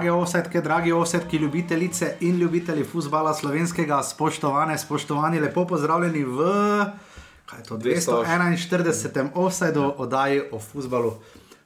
Drage osetke, dragi osetki, ljubitelice in ljubitelji futbola slovenskega, spoštovane, spoštovani, lepo pozdravljeni v to, 241. offsajdu oddaji o futbalu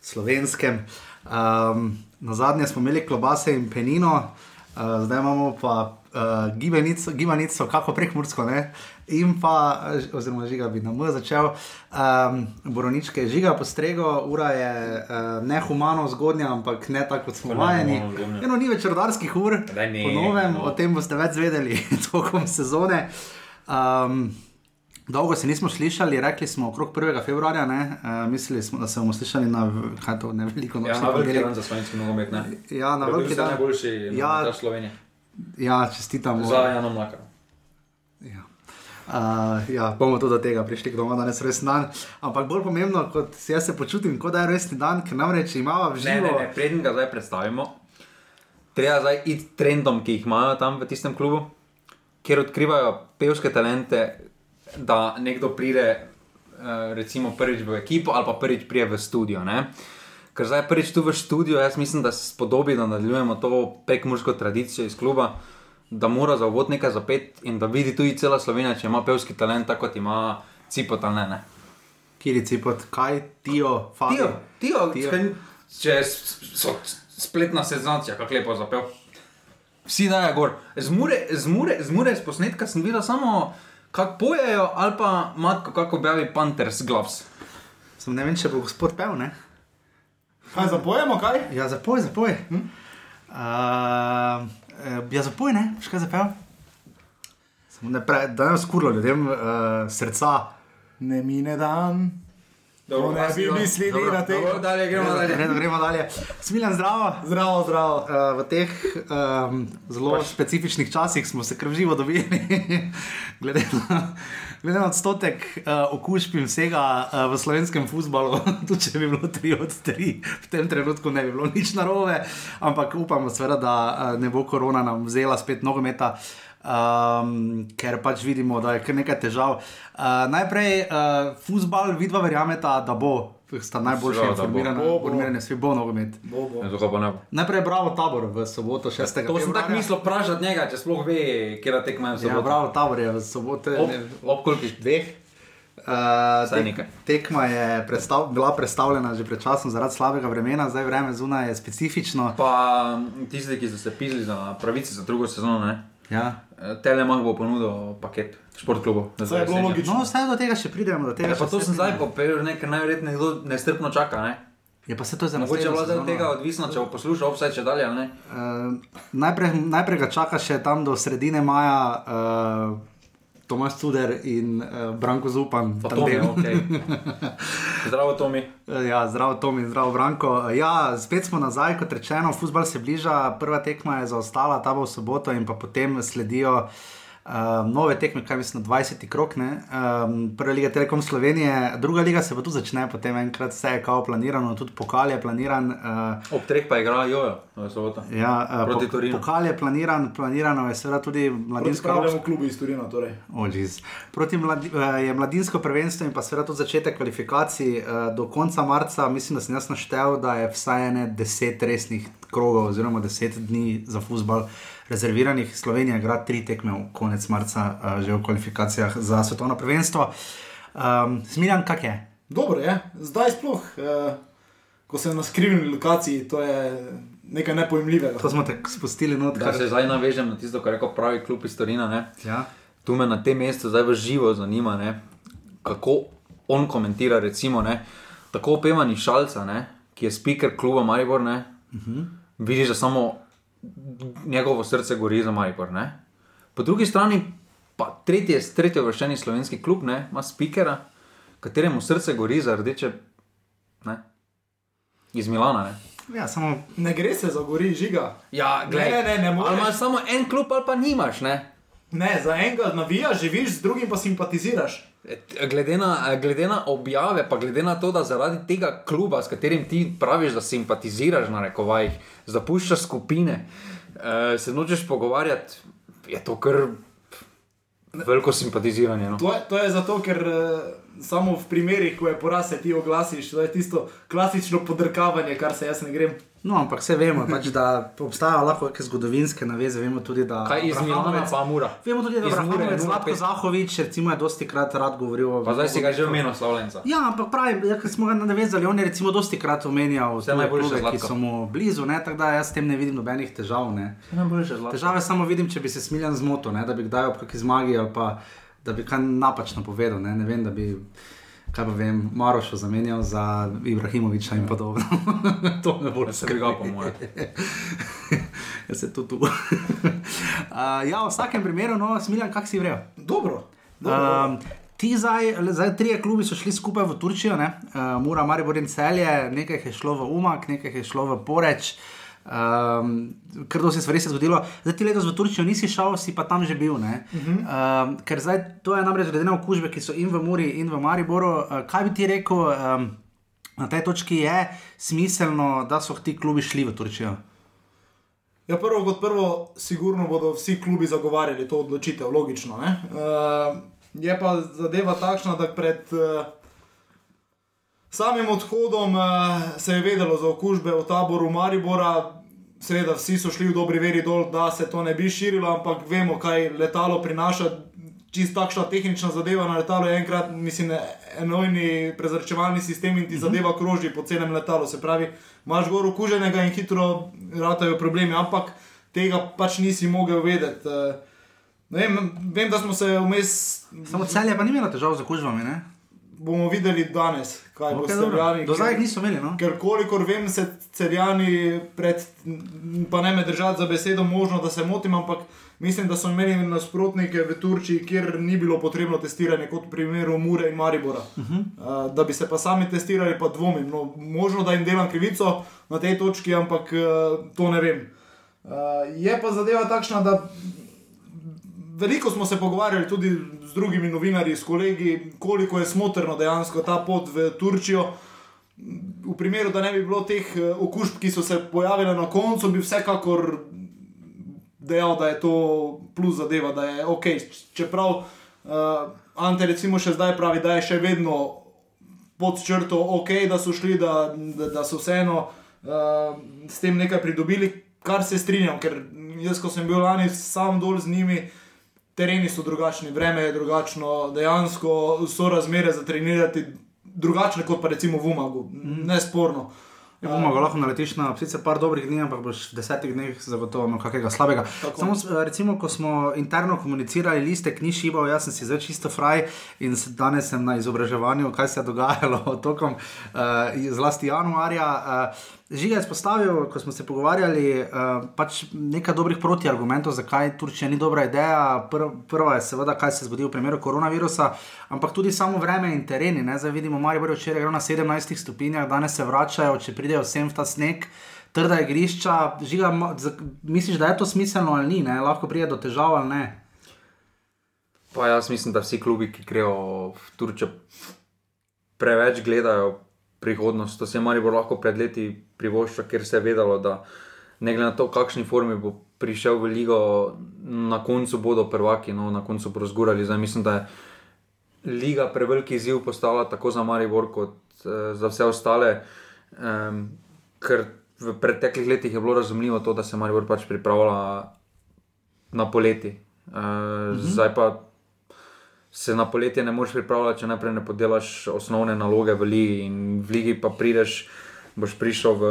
slovenskem. Um, na zadnje smo imeli klobase in penino, uh, zdaj imamo pa uh, gibanico, gibanico, kako prekmursko, ne? in pa, oziroma žiga bi nam začel, um, boroničke žiga postrego, ura je uh, nehumano zgodnja, ampak ne tako kot smo vajeni. Eno ni več rodarskih ur, ne, po novem, no. o tem boste več zvedeli tokom sezone. Um, Dolgo se nismo slišali, rekli smo okrog 1. februarja, ne? uh, mislili smo, da se bomo slišali na to, ne veliko Ja, noči. na veliki dan za slovenski nogomet? Ja, na Da je bil veliki zdaj dan. najboljši Ja. nogometaš Slovenije. Ja, čestitamo. Za Jano Mlaka. Ja. Uh, ja, bomo tudi do tega prišli, kdo ima danes resni dan. Ampak bolj pomembno, kot jaz se počutim, kot da je resni dan, ker namreč imamo v Ne, živo. ne, ne, preden ga zdaj predstavimo, treba zdaj iti trendom, ki jih imajo tam v tistem klubu, kjer odkrivajo pevske talente, da nekdo pride eh, recimo prvič v ekipo ali pa prvič prije v studio. Ne? Ker zdaj prvič tu v studio, jaz mislim, da se spodobi, da nadaljujemo to pekmursko tradicijo iz kluba, da mora za uvod nekaj zapet in da vidi tudi cela Slovenija, če ima pevski talent, tako kot ima Cipot ali ne. ne. Kirici pod kaj, Tio, Fabio. Tijo, tijo, Tio. tijo. če s- so spletna senzacija, kako lepo zapel. Vsi dajo gor. Z mure, z mure, z mure z posnetka sem videl samo, kako pojejo, ali pa matko, kako objavi Panthers Gloves. Sem ne vem, če bo gospod pel, ne? Kaj zapojemo, kaj? Ja, zapoj, zapoj. Hm? Uh, ja, zapoj, ne, še kaj zapel. Samo ne pre, da ne skurlo ljudem uh, srca. Ne mine dan. To ne bi mislili dobro, na te. Dobro, dalje, gremo dalje. Redo, gremo dalje. Smiljan, zdravo. Zdravo, zdravo. Uh, v teh um, zelo specifičnih časih smo se kar živo dobili, glede na, glede na odstotek uh, okužb in vsega uh, v slovenskem futbalu. Tudi če bi bilo 3 od 3, v tem trenutku ne bi bilo nič narobe, ampak upamo, seveda, da uh, ne bo korona nam vzela spet nogometa. Um, ker pač vidimo, da je kar nekaj težav. Uh, najprej, uh, futbal, vidva verjameta, da bo, sta najboljša Seveda, da bo. informirana, Bo, bo. informirane, svi bo nogomet. Najprej bravo tabor v soboto 6. To sem tako mislil vprašati njega, če sploh ve, kje da tekme v Ja, soboto. bravo tabor je v soboto. Ob, ob kolikih? dveh. Uh, Vsaj nekaj. tekma je predstav, bila predstavljena že pred časom zaradi slabega vremena, zdaj vreme zunaj je specifično. Pa m, tisti, ki so se pisali za pravice za drugo sezono, ne? Ja. Eh, Telemach bo ponudil paket športklubu. Saj je bilo logično. No, vse do tega še pridemo. do Tega Ja, pa še to vse sem zdaj popel, ker najverjetneje kdo nestrpno čaka. Ne? Je pa se to za Mogoče je zdaj od tega odvisno, če bo poslušal vse če dalje. Uh, najprej, najprej ga čaka še tam do sredine maja uh, Tomaš Cuder in uh, Branko Zupan. Tomi, okay. Zdravo, Tomi. Ja, zdravo, Tom in zdravo, Branko. Ja, spet smo nazaj, kot rečeno, futbol se bliža, prva tekma je zaostala, ta bo v soboto, in pa potem sledijo. Um, nove tekme, kaj mislim, 20 krok, ne? um, prva liga Telekom Slovenije, druga liga se pa tu začne, potem enkrat vse je kao planirano, tudi pokal je planiran. Uh, Ob treh pa je igrala Jojo v soboto. ja, uh, Proti pok- Torinu. pokal je planiran, planirano je seveda tudi mladinsko Spravljamo klubu iz Turina, torej. Oh, jeez. Proti mladi, uh, je mladinsko prvenstvo in pa seveda tudi začetek kvalifikacij. Uh, do konca marca, mislim, da sem jaz naštel, da je vsaj ene deset resnih krogov, oziroma deset dni za futbol rezerviranih. Slovenija igra tri tekme v konec marca, uh, že v kvalifikacijah za svetovno prvenstvo. Um, Smiljan, kak je? Dobro je, zdaj sploh, eh, ko sem na skrivni lokaciji, to je nekaj nepojmljivega. To smo te spustili not. Da se zdaj navežem na tisto, kar je rekel pravi klub iz Torina. Ne? Ja. Tu me na tem mestu zdaj v živo zanima, ne? kako on komentira, recimo, ne? tako opevani šalca, ne? ki je speaker kluba Maribor. Uh -huh. Vidiš, da samo njegovo srce gori za Maribor. Ne? Po drugi strani pa tretji, tretji vrščeni slovenski klub ne? ima speakera, kateremu srce gori za rdeče. Ne? Iz Milana. Ne? Ja, samo Ne gre se za gori žiga. Ja, Ne, ne, ne, ne moreš. Ali imaš samo en klub, ali pa nimaš. Ne? Ne, za enega navijaš, živiš, z drugim pa simpatiziraš. Glede na, glede na objave, pa glede na to, da zaradi tega kluba, s katerim ti praviš, da simpatiziraš, na rekovajih, zapuščaš skupine, uh, se nočeš pogovarjati, je to kar veliko simpatiziranje. No. To je, to je zato, ker eh, samo v primerih, ko je poraz, se ti oglasiš, to je tisto klasično podrkavanje, kar se jaz ne grem. No, ampak vse vemo, pač, da obstajajo lahko neke zgodovinske naveze. Vemo tudi, da Kaj iz Milana pa Mura. Vemo tudi, da Iz je Mure Abrahamovec, 0,5. Zlatko Zahovič, recimo, je dosti krat rad govoril o. Pa zdaj si ga že omenil, Slavljenca. Ja, ampak pravi, ja, ko smo ga navezali, on je recimo dosti krat omenjal Vse najboljše, ki so mu blizu, ne, tako da jaz s tem ne vidim nobenih težav. Ne. Najboljše zlato. Težave samo vidim, če bi se smiljan zmotil, ne, da bi kdaj ob kakšni zmagi ali pa da bi kaj napačno povedal. Ne, ne vem, da bi. Kaj pa vem, Marošo zamenjal za Ibrahimoviča in podobno. to me bolj Se bi ga po mojem. Jaz se tu tu. uh, ja, v vsakem primeru, no, smiljan, kak si vrejo. Dobro. dobro. Um, ti zdaj, zdaj trije klubi so šli skupaj v Turčijo, ne? uh, Mura, Maribor in Celje, nekaj je šlo v Umak, nekaj je šlo v Poreč. Um, ker to se stvari se je zgodilo. Zdaj ti letos v Turčijo nisi šel, si pa tam že bil. Uh -huh. um, ker zdaj to je namreč glede na okužbe, ki so in v Muri, in v Mariboru. Uh, kaj bi ti rekel, um, na tej točki je smiselno, da so ti klubi šli v Turčijo? Ja, prvo kot prvo, sigurno bodo vsi klubi zagovarjali to odločitev, logično. Uh, je pa zadeva takšna, da pred uh, samim odhodom uh, se je vedelo za okužbe v taboru Maribora. Seveda, vsi so šli v dobri veri dol, da se to ne bi širilo, ampak vemo, kaj letalo prinaša. Čist takšna tehnična zadeva na letalu je enkrat, mislim, enojni prezračevalni sistem in ti zadeva kroži po celem letalu. Se pravi, imaš gor okuženega in hitro ratajo problemi, ampak tega pač nisi mogel vedeti. Eh, ne Vem, vem, da smo se vmes, Samo celje pa ni imelo težav z okužbami. ne? Bomo videli danes, kaj bo Okay, dobro. celjani. Do zdaj niso imeli. No? Ker kolikor vem, se celjani pred, pa ne me držati za besedo, možno da se motim, ampak mislim, da so imeli nasprotnike v Turčiji, kjer ni bilo potrebno testiranje, kot v primeru Mure in Maribora. Uh -huh. uh, da bi se pa sami testirali, pa dvomim. No, možno, da jim delam krivico na tej točki, ampak uh, to ne vem. Uh, je pa zadeva takšna, da veliko smo se pogovarjali tudi z drugimi novinarji, s kolegi, koliko je smotrno dejansko ta pot v Turčijo. V primeru, da ne bi bilo teh eh, okužb, ki so se pojavile na koncu, bi vsekakor dejal, da je to plus zadeva, da je ok. Čeprav uh, Ante recimo še zdaj pravi, da je še vedno pod črto ok, da so šli, da, da, da so vseeno uh, s tem nekaj pridobili, kar se strinjam, ker jaz, ko sem bil lani sam dol z njimi. Tereni so drugačni, vreme je drugačno, dejansko so razmere za trenirati drugačne kot pa recimo v Umagu, nesporno. Ja, bomo ga lahko naletiš na sicer par dobrih dni, ampak boš v desetih dneh zagotovo imel kakega slabega. Tako. Samo, s- recimo, ko smo interno komunicirali, listek ni šibal, jaz sem si zdaj čisto fraj in danes sem na izobraževanju, kaj se je dogajalo tokom uh, zlasti januarja. Uh, Žiga je izpostavil, ko smo se pogovarjali, uh, pač nekaj dobrih protiargumentov, zakaj Turčija ni dobra ideja. Prv, prva je seveda, kaj se je zgodilo v primeru koronavirusa, ampak tudi samo vreme in tereni. Ne? Zdaj vidimo, Marijo je včeraj igral na 17 stopinjah, danes se vračajo, če pridejo sem v ta sneg. Trda igrišča, žiga, misliš, da je to smiselno ali ni, ne? lahko pride do težav ali ne. Pa jaz mislim, da vsi klubi, ki grejo v Turčijo, preveč gledajo prihodnost. To se je Maribor lahko pred leti privoščil, ker se je vedelo, da ne glede na to, v kakšni formi bo prišel v ligo, na koncu bodo prvaki, no, na koncu bodo zgurali. Zdaj mislim, da je liga preveliki izziv postala tako za Maribor kot uh, za vse ostale. Um, ker v preteklih letih je bilo razumljivo to, da se Maribor pač pripravlja na poleti. Uh, -hmm. Zdaj pa se na poletje ne moreš pripravljati, če najprej ne podelaš osnovne naloge v ligi. In v ligi pa prideš, boš prišel v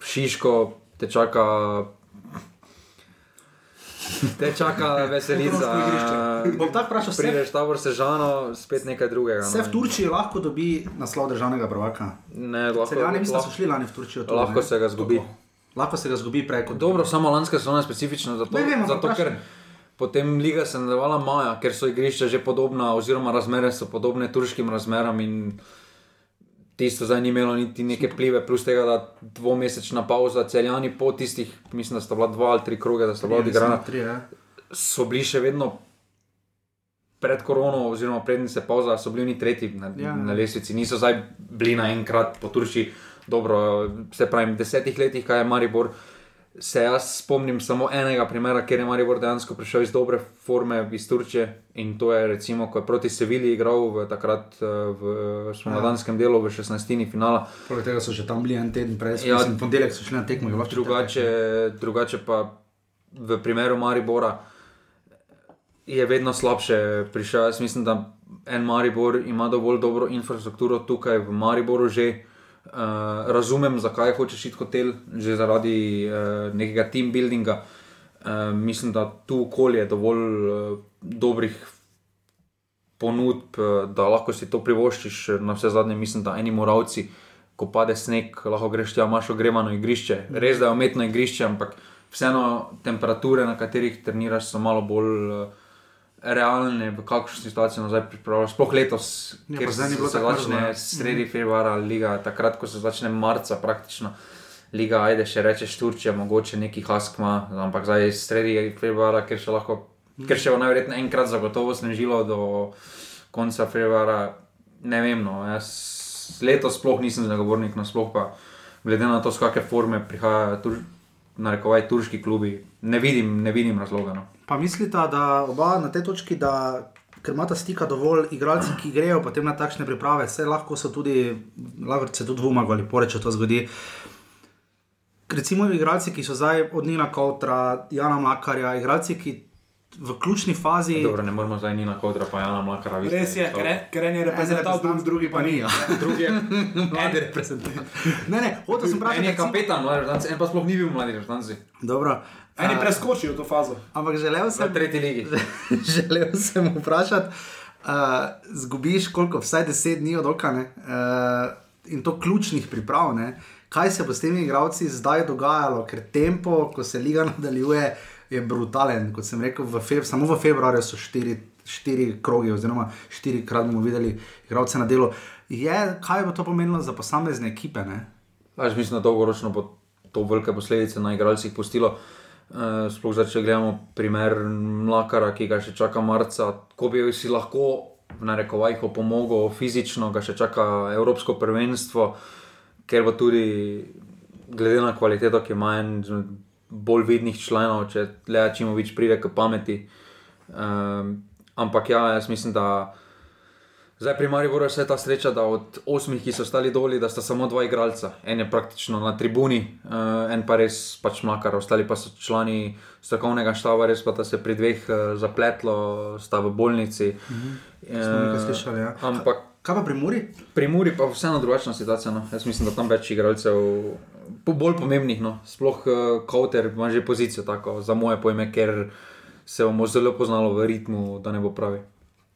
Šiško, te čaka. Te čaka veselica. Bom tako vprašal, vse, Prideš tabor Sežano, spet nekaj drugega. no. v Turčiji lahko dobi naslov državnega prvaka. Ne, lahko, Celjani mislim, da so šli lani v Turčijo. tudi, lahko ne? se ga zgubi. Lahko se ga zgubi prej kot Dobro, samo lanska sezona je specifična zato, Ne vem, ampak zato ker potem liga se nadaljevala maja, ker so igrišča že podobna, oziroma razmere so podobne turškim razmeram in tisto zdaj ni imelo niti neke plive, plus tega, da dvomesečna pauza, celjani po tistih, mislim, da sta bila dva ali tri kroge, da sta bila odigrana, Tri, ja. so bili še vedno pred korono, oziroma prednji se pauza, so bili oni tretji na, Ja. na lesvici, niso zdaj bili naenkrat po Turčiji. Dobro, se pravi, v desetih letih, kaj je Maribor, se jaz spomnim samo enega primera, kjer je Maribor dejansko prišel iz dobre forme iz Turčije in to je recimo, ko je proti Sevilji igral v takrat eh, v spomladanskem delu v 16. finala. Poleg tega so že tam bili en teden prej, Ja. ja, ponedeljek so šli na tekmo. Drugače, drugače pa v primeru Maribora je vedno slabše prišel. Jaz mislim, da en Maribor ima dovolj dobro infrastrukturo tukaj v Mariboru že. Uh, razumem, zakaj hočeš iti hotel, že zaradi uh, nekega team buildinga. Uh, mislim, da tu okolje je dovolj uh, dobrih ponudb, uh, da lahko si to privoščiš. Na vse zadnje, mislim, da eni moravci, ko pade sneg, lahko greš tja, imaš ogrevano igrišče. Res da je umetno igrišče, ampak vseeno temperature, na katerih treniraš, so malo bolj. Uh, Realne, v kakšno situacijo nazaj pripravljaš, sploh letos, Ja, ker zdaj ni se bilo tako začne sredi februarja, liga, takrat, ko se začne marca, praktično. Liga, ajde, še rečeš Turčija, mogoče neki Haskma, ampak zdaj sredi februarja, ker še lahko, ker še bo najverjetneje enkrat zagotovo snežilo do konca februarja, ne vem, no, jaz letos sploh nisem zagovornik, no sploh pa, glede na to, z kakšne forme prihajajo, tur, narekovaj turški klubi, ne vidim, ne vidim razloga. No. Pa mislite, da oba na tej točki, da ker imata stika dovolj, igralci, ki grejo potem na takšne priprave, se lahko so tudi, lahko se tudi dvoma ali pore, če to zgodi. Recimo, igralci, ki so zdaj od Nina Kautra, Jana Makarja, igralci, ki v ključni fazi. Dobro, ne moramo zdaj ni na kodra, pa Jana Mlakara videti. Res je, ker, je- en je reprezentant, drugi, drugi pa ni. Ja. Drugi je, Mladi reprezentant. Ne, ne, hotel sem en vprašati. je kapetan, mladi reprezentanci, en pa sploh ni bil mladi reprezentanci. Dobro. En je preskočil to fazo. Ampak želel V sem. tretji ligi. Želel sem vprašati, uh, zgubiš koliko, vsaj deset dni od oka, ne, uh, in to ključnih priprav. Ne, kaj se bo s temi igravci zdaj dogajalo, ker tempo, ko se liga nadaljuje, je brutalen. Kot sem rekel, v feb, samo v februarju so štiri, štiri kroge, oziroma štirikrat bomo videli igralce na delu. Je, kaj bo to pomenilo za posamezne ekipe? Ne? Až mislim, da dolgoročno bo to velike posledice na igralcih pustilo. Uh, sploh zdaj, če gledamo primer Mlakara, ki ga še čaka marca, ko bi si lahko v narekovajih opomogel fizično, ga še čaka Evropsko prvenstvo, ker bo tudi glede na kvaliteto, ki ima en bolj vidnih članov, če Lea Čimovič pride k pameti. Um, ampak ja, jaz mislim, da Zdaj pri Mariboru je ta sreča, da od osmih, ki so stali doli, da sta samo dva igralca. En je praktično na tribuni, uh, en pa res pač makar, ostali pa so člani strokovnega štaba, res pa da se pri dveh uh, zapletlo, sta v bolnici. Mhm. Nekaj slišali, ja. Ampak Kaj pa pri Muri? pri Muri pa vseeno drugačna situacija. No. Jaz mislim, da tam več igralcev, po, bolj pomembnih, no. sploh uh, Kauter ima že pozicijo tako, za moje pojme, ker se bomo zelo poznalo v ritmu, da ne bo pravi.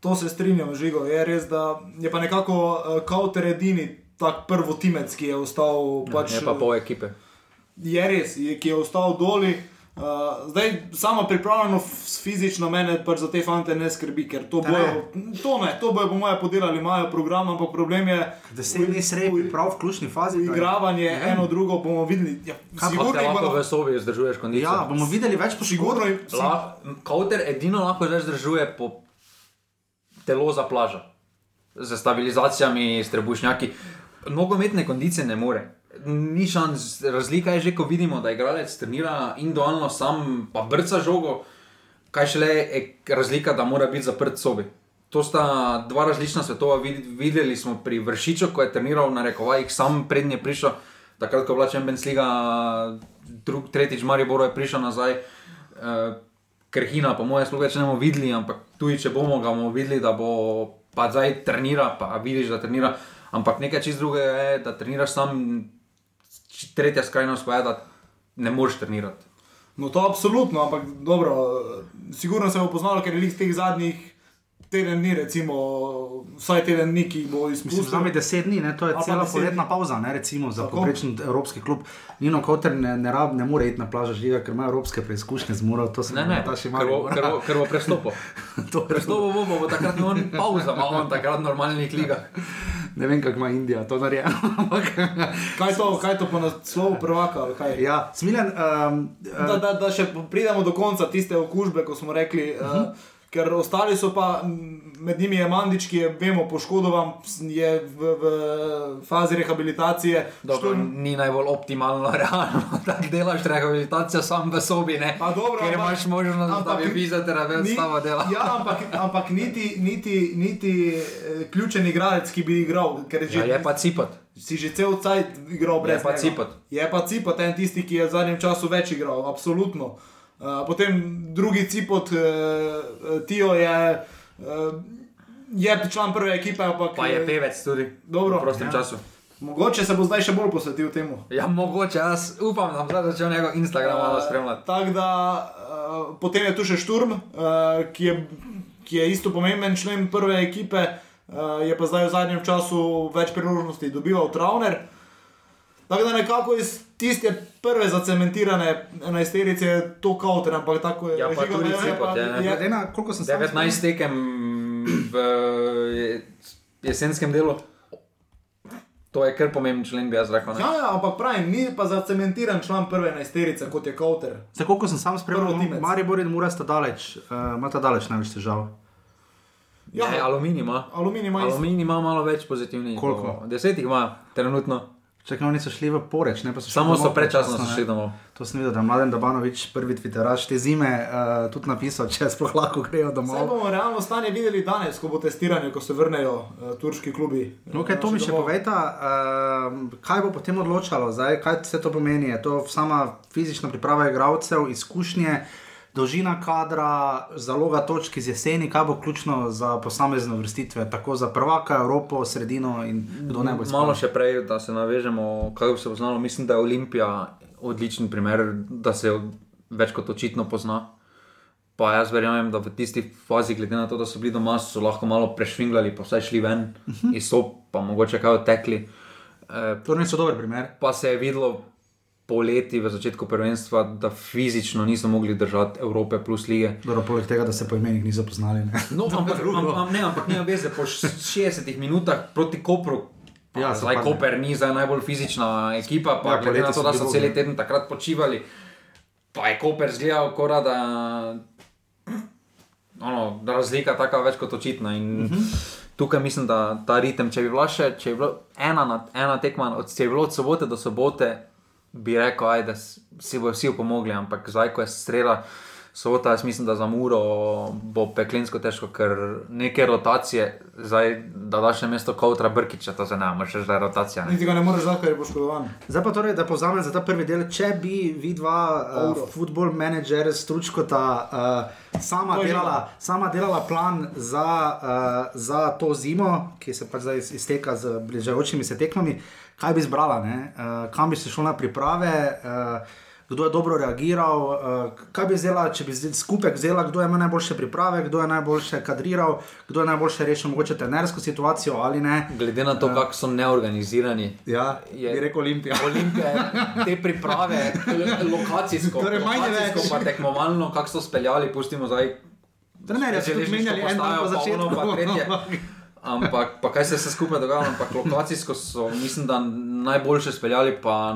To se strinjam, žigo. Je res, da je pa nekako uh, Kauter edini tak prvotimec, ki je ostal. Pač, Je pa pol ekipe. je res, je, ki je ostal doli. Uh, zdaj, sama pripravljenost fizično mene pač za te fante ne skrbi, ker to Ne. bojo, to ne, to bojo po mojem podelali, imajo program, ampak problem je Deset dni sredi, prav v ključni fazi. da- igravanje, eno drugo bomo videli. Ja, sigurno jih lahko bodo- v sobi vzdržuješ kondicijo? Ja, bomo videli več Sigurno poškodb. jim- si- La, kauter edino lahko zdaj zdržuje po telo za plažo, z stabilizacijami, s trebušnjaki. Nogometne kondicije ne more. Ni šans, razlika je že, ko vidimo, da igralec trenira individualno, sam pa brca žogo, kaj šele je razlika, da mora biti zaprt sobi. To sta dva različna svetova. Vid- Videli smo pri Vršiču, ko je treniral na rekovajih, sam prednji je prišel, takrat ko je bila Champions League, tretjič Maribor je prišel nazaj. Uh, Krhina, po mojem, sploh ne bomo videli, ampak tudi če bomo ga bomo videli, da bo pa zdaj trenira, pa vidiš, da trenira. Ampak nekaj čist drugega je, da treniraš sam, tretja skrajnost pa je, da ne moreš trenirati. No, to absolutno, ampak dobro, sigurno se bo poznalo, ker je lih teh zadnjih teden dni, recimo, vsaj teden dni, ki bo izpustil. za me deset dni, ne? to je cela poletna dni. pauza, ne? recimo za Tako. povprečen evropski klub. Nino Koter ne, ne, rab, ne more iti na plažo žiga, ker ima evropske preizkušnje z Muro, to se Ne, ne, ta še ker bo, ker bo, ker bo prestopil. To je Prestopil bo, bo, bo takrat ne on pauza, ima on takrat normalnih ligah. Ne vem, kako ima Indija to narejeno. ampak- Kaj to, kaj to po naslovu prvaka? ali kaj? ja, Smilen, um, Da, da, da še pridemo do konca tiste okužbe, ko smo rekli. Uh -huh. Ker ostali so pa, med njimi je Mandič, ki je, vemo, poškodovan, je v, v fazi rehabilitacije. Dobro, Šturm- ni najbolj optimalno, realno, da delaš rehabilitacijo sam v sobi, ne? Pa dobro, ker ampak- imaš možnost, da ampak bi fizioterapeut ni- s tabo delal. Ja, ampak, ampak niti, niti, niti eh, ključen igralec, ki bi igral, ker je že, Ja, je pa cipat. si že cel cajt igral brez Je pa njega. Cipat. Je pa Cipat en tisti, ki je v zadnjem času več igral, absolutno. Uh, potem drugi Cipot, uh, Tijo je, uh, je član prve ekipe, ampak Pa je pevec tudi. Dobro, v prostem ja. času. Mogoče se bo zdaj še bolj posvetil temu. Ja, mogoče, jaz upam, da bom začel njegov Instagram malo spremljati. Tako da uh, potem je tu še Šturm, uh, ki, je, ki je isto pomemben člen prve ekipe, uh, je pa zdaj v zadnjem času več priložnosti dobival Travner. Tako da nekako iz tiste prve zacementirane enajsterice je to kauter, ampak tako je. Ja, pa tudi Cipot, pa- ja, ne. je- Glede na koliko sem sam 19 tekem v je- jesenskem delu. To je kar pomemben člen, bi jaz rekel. Ja, ja, ampak pravim, ni pa zacementiran član prve enajsterice, kot je kauter. Za koliko sem sam spremljal. Maribor in Mura sta daleč, uh, imata daleč največ težav. Ja, Ne, aluminij ima. aluminij ima. Aluminij ima malo več pozitivnih. Koliko? Deset jih ima, trenutno. Čakaj, oni so šli v poreč, ne pa so šli Samo so predčasno počasno, ne. šli domov. To sem videl, da Mladen Dabanovič, prvi Twitteraš te zime, uh, tudi napisal, če sploh lahko grejo Zdaj domov. bomo realno stanje videli danes, ko bo testiranje, ko se vrnejo uh, turški klubi. No, kaj to mi še povejta, uh, kaj bo potem odločalo, zdaj, kaj vse to pomeni? Je to sama fizična priprava igralcev, izkušnje, dolžina kadra, zaloga točk iz jeseni, kaj bo ključno za posamezne vrstitve, tako za prvaka, Evropo, sredino in kdo ne bo Malo izpadel? še prej, da se navežemo, kaj bi se poznalo. Mislim, da je Olimpija odličen primer, da se več kot očitno pozna. Pa jaz verjamem, da v tisti fazi, glede na to, da so bili doma, so lahko malo prešvingali, pa vsaj šli ven uh -huh. iz sob, pa mogoče kaj odtekli. E, To niso dober primer. pa se je videlo poleti v začetku prvenstva, da fizično niso mogli držati Evrope plus lige. Dobro, poleg tega, da se po imenih niso poznali. Ne? No, ampak, am, am, ne, ampak nima veze, po š- 60 minutah proti Kopru. Ja, Ja, zdaj zapadne. Koper ni zdaj najbolj fizična ekipa, pa Ja, ja, glede na to, da so bogi. cel teden takrat počivali, pa je Koper zgledal, kora, da, ono, razlika je taka več kot očitna. In uh -huh. tukaj mislim, da ta ritem, če bi bila še, če bi bila ena, na- ena tekma, od, če bi bilo od sobote do sobote, bi rekel, aj, da si bojo vsi pomogli, ampak zdaj, ko je sreda. Sobota, jaz mislim, da za Muro bo peklensko težko, ker neke rotacije, zdaj, da daš na mesto Kautra Brkiča, to se ne moreš da je rotacija. Ne? Niti ga ne moreš zdaj, ker je poškodovan. Zdaj pa torej, da povzamem za ta prvi del, če bi vidva, Dobro. uh, football manager, stručkota, uh, sama, To delala, sama delala plan za, uh, za to zimo, ki se pač zdaj iz- izteka z bližajočimi se tekmami, kaj bi izbrala, ne? uh, kam bi se šlo na priprave. Uh, Kdo je dobro reagiral, uh, kaj bi vzela, če bi skupaj vzela, kdo je imel najboljše priprave, kdo je najboljše kadriral, kdo je najboljše rešil mogoče trenersko situacijo ali ne. Glede na to, kako so neorganizirani. Ja, Je- je rekel Olimpija. Olimpije, te priprave, lo- lokacijsko, Torej, lokacijsko več. pa tekmovalno, kako so speljali, pustimo zdaj. Trenerja so železniško menjali, en dan postajo, po pa začetku. ono, pa tretje. Ampak, pa kaj se je vse skupaj dogajalo, ampak lokacijsko so, mislim, da najboljše speljali, pa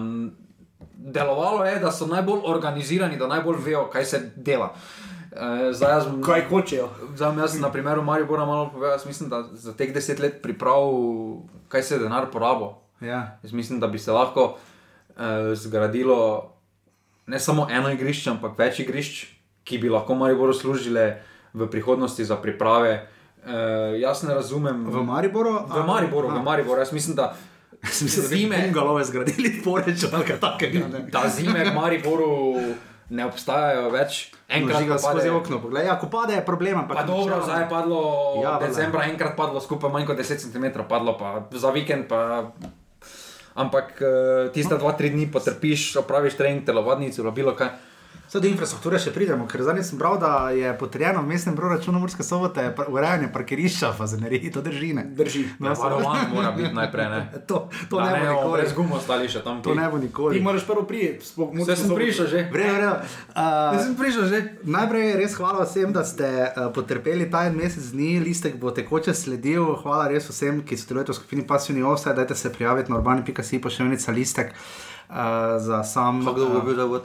delovalo je, da so najbolj organizirani, da najbolj vejo, kaj se dela. E, zdaj, jaz, Kaj hočejo. Zdaj, jaz na primeru Maribora malo povedal, jaz mislim, da za teh deset let priprav, kaj se je denar porabil. Ja. Jaz mislim, da bi se lahko eh, zgradilo ne samo eno igrišče, ampak več igrišč, ki bi lahko Mariboru služile v prihodnosti za priprave. Eh, jaz ne razumem. V Mariboru? v Mariboru, v Mariboru. Jaz mislim, da zime, bungalove zgradili poreč ali kaj takega. ne. da zime v Mariboru ne obstajajo več. Enkrat ko pade- skozi okno. Poglej, ja, ko pade, je problem. ampak Pa dobro, zdaj je padlo Ja, ja, decembra, enkrat padlo skupaj manj kot 10 cm, padlo pa za vikend. Pa... Ampak uh, tiste dva, tri dni potrpiš, opraviš trening, telovadnici, ali bilo kaj. Zdaj do infrastrukture še pridemo, ker zadnjič sem bral, da je potrjeno v mestnem proračunu Murske sobote pa- urejanje parkirišča, pa zaneriji, to drži. Ne? Drži. No, Ja, so- varovan mora biti najprej. Ne? to, to Da ne bo ne, nikoli. brez gumo stali še tam. To ne bo Ti nikoli. moraš prvo sploh v Vse sem prišel že. Vredo. Jaz Uh, sem prišel že. najprej res hvala vsem, da ste uh, potrpeli ta en mesec dni, listek bo tekoče sledil. Hvala res vsem, ki sodelujete v skupini Pasivni Offside, dajte se prijaviti na urbani.si, pošiljnica listek uh, za sam. Dolgo je bil zavod?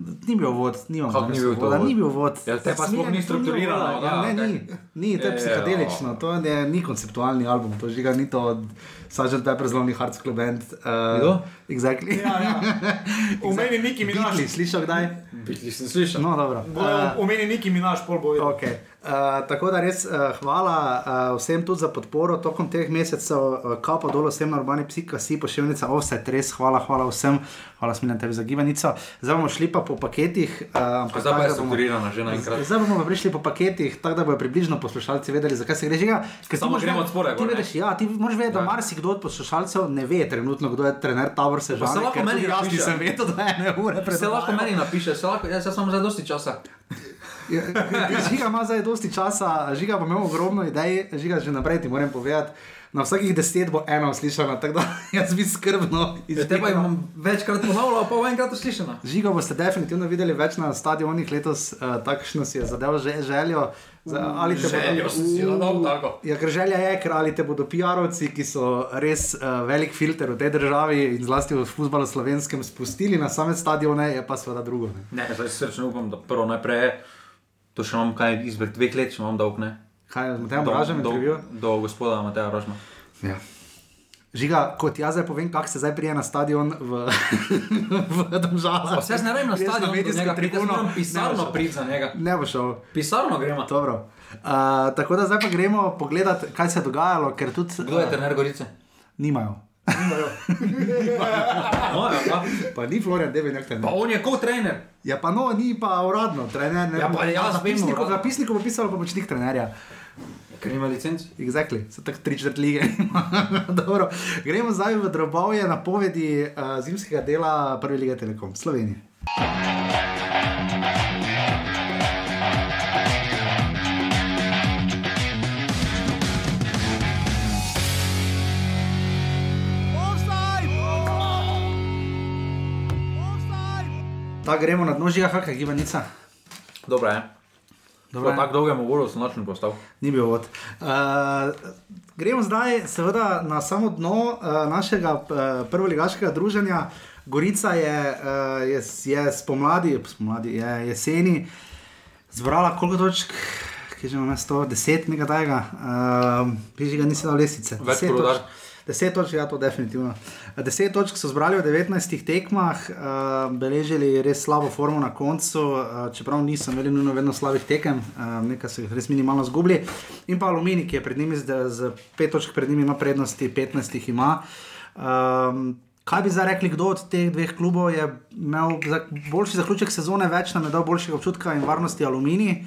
Ni bil vod, nimam Kako ni bil to voda, vod? ni bil vod. Ja, te pa sploh ni strukturirano, da, Ja, ne, ni, ni, to je Je, psihadelično, to je, ni konceptualni album, to žiga ni to od Sgt. Pepper's Lonely Hearts Club Band. Kdo? Uh, exactly. Ja, ja. V meni Niki Minaš. Slišal kdaj? Biti sem slišal. No, dobro. Uh, V meni Niki Minaš, pol bo vedel. Okay. Uh, tako da res uh, hvala uh, vsem tudi za podporo tokom teh mesecev, uh, kapo dol vsem na urbani psika, si pošiljnica, offset, res hvala, hvala vsem, hvala smiljam tebi za gibanico. Zdaj bomo šli pa po paketih. Uh, ampak Zdaj pa je strukturirana že naenkrat. Zdaj bomo pa prišli po paketih, tako da bodo približno poslušalci vedeli, zakaj se gre ti Samo gremo od spodaj Ti veš, ja, ti moraš vedeti, da Ja. marsikdo od poslušalcev ne ve trenutno, kdo je trener Tabor Sežana. se lahko meni napiše. nisem vedel, da je ene ure pred Se lahko meni napiše, se lahko, jaz sem za dosti časa. Ja, Žiga ima zdaj dosti časa, žiga bo imel ogromno idej, žiga že naprej ti moram povedati. Na vsakih deset bo ena uslišana, tako da jaz bi skrbno Ja, te pa izbral. imam večkrat ponavljal, pa enkrat uslišana. Žiga boste definitivno videli več na stadionih letos, uh, takšno si je zadev že, željo. Za, ali te Željo sem si zadal tako. Ja, ker želja je, ker ali te bodo PR-ovci, ki so res uh, velik filter v tej državi in zlasti v futbalu slovenskem, spustili na same stadione, je pa seveda drugo. Ne. Ne, zdaj srčno upam, da prvo najprej, to še imam kaj izbred dveh let, še imam dolg, ne? Kaj je z Matejem Do, Bražem do, intervju? do gospoda Mateja Rožma. Ja. Žiga, kot jaz zdaj povem, kako se zdaj prije na stadion v, v Domžalah. Pa se jaz ne rabim na stadion, do medijsko njega tribuno. pisarno priti za njega. Ne bo šel. Pisarno gremo. Dobro. Uh, tako da zdaj pa gremo pogledat, kaj se je dogajalo, ker tudi Kdo je trener Gorice? nimajo. No, ja, pa. Pa ni Florian Debenjak trener. pa on je kot trener. Ja, pa no, ni pa uradno, trener. Ne, Ja, pa zapisniku, uradno. zapisniku bo pisalo pomočnik trenerja. Ker nima licenc. Exactly. So tako tri četrt lige. Gremo zdaj v drobovje napovedi uh, zimskega dela Prve lige Telekom Slovenije. Tako gremo na dno žiga, kakšna gibanica. Dobro je. Dobro Po je. tako dolgem uru sem nočen postal. Ni bil vod. Uh, gremo zdaj, seveda, na samo dno uh, našega uh, prvoligaškega druženja. Gorica je, uh, je, je spomladi, spomladi je jeseni zbrala koliko točk, ki že imamo 110, nekaj tajega, uh, piši ga nisi dal lesice. Več 10 kot točk. Udar. 10 točk, ja, to definitivno. 10 točk so zbrali v 19 tekmah, uh, beležili res slabo formo na koncu, uh, čeprav niso imeli nujno vedno slabih tekem, uh, nekaj so jih res minimalno zgubili. In pa Alumini, ki je pred njimi, z, z 5 točk pred njimi ima prednosti, 15 jih ima. Um, Kaj bi zdaj rekli, kdo od teh dveh klubov je imel boljši zaključek sezone, več nam je dal boljšega občutka in varnosti Alumini?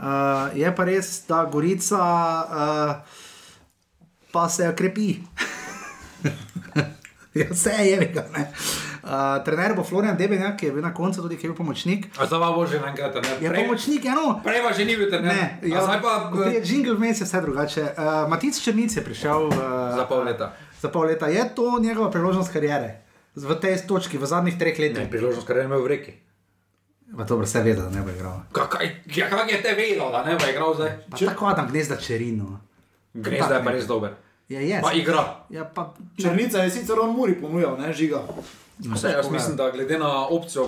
Uh, je pa res, da Gorica uh, pa se krepi. Ja, vse je vega. Uh, trener bo Florian Debenjak, ki je bil na koncu tudi je bil pomočnik. A zdaj bo že enkrat trener. Je pomočnik, eno. Prej pa že ni bil trener. Ne, A ja, zdaj pa ko pride jingle vmes je vse drugače. Uh, Matic Črnic je prišel uh, za pol leta. Za pol leta je to njegova priložnost karijere. V tej točki, v zadnjih treh Ne, letih. priložnost, kar je imel v reki. Pa dobro, vse vedo, da ne bo igral. Kakaj, ja, kak je te vedel, da ne bo igral zdaj? Pa tako Adam gnezda čerino. Gre zdaj pa res dober. Ja, je. Pa igra. Ja, pa, Črnica je sicer on Muri ponujal, ne žiga. Vse, jaz mislim, da glede na opcijo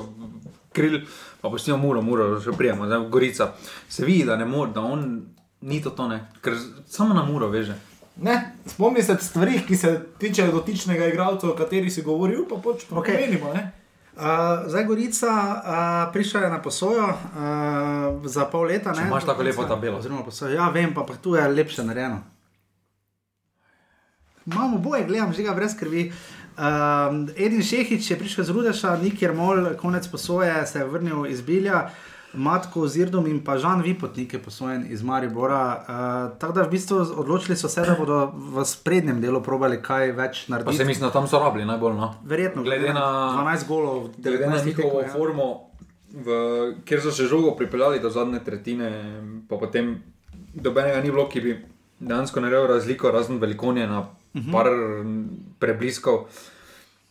kril, pa pustimo muro, muro, še prijemo, zdaj Gorica. Se vidi, da ne more, da on ni to to, ne. Ker samo na muro veže. Ne, spomni se stvari, ki se tičejo dotičnega igralca, o kateri si govoril, pa pač Okej. pomenimo. Okay. Uh, zdaj Gorica uh, prišla je na posojo uh, za pol leta. Če ne, imaš tako lepo tabelo. Oziroma, posojo. Ja, vem, pa, pa tu je lepše narejeno. Imamo boje, gledam, že ga brez krvi. Um, Edin Šehič je prišel z Rudeša, Nikjer Mol, konec posoje, se je vrnil iz Bilja, Matko Zirdom in pa Žan Vipotnik je posojen iz Maribora. Uh, tako da v bistvu odločili so se, da bodo v sprednjem delu probali kaj več Pa narediti. se mislim, da tam so rabili najbolj, no. Verjetno, glede na- 12 golov, Glede na 19 njihovo ja. formo, v, kjer so se žogo pripeljali do zadnje tretjine, pa potem dobenega ni bilo, ki bi dejansko naredil razliko, razen velikonje na par prebliskov.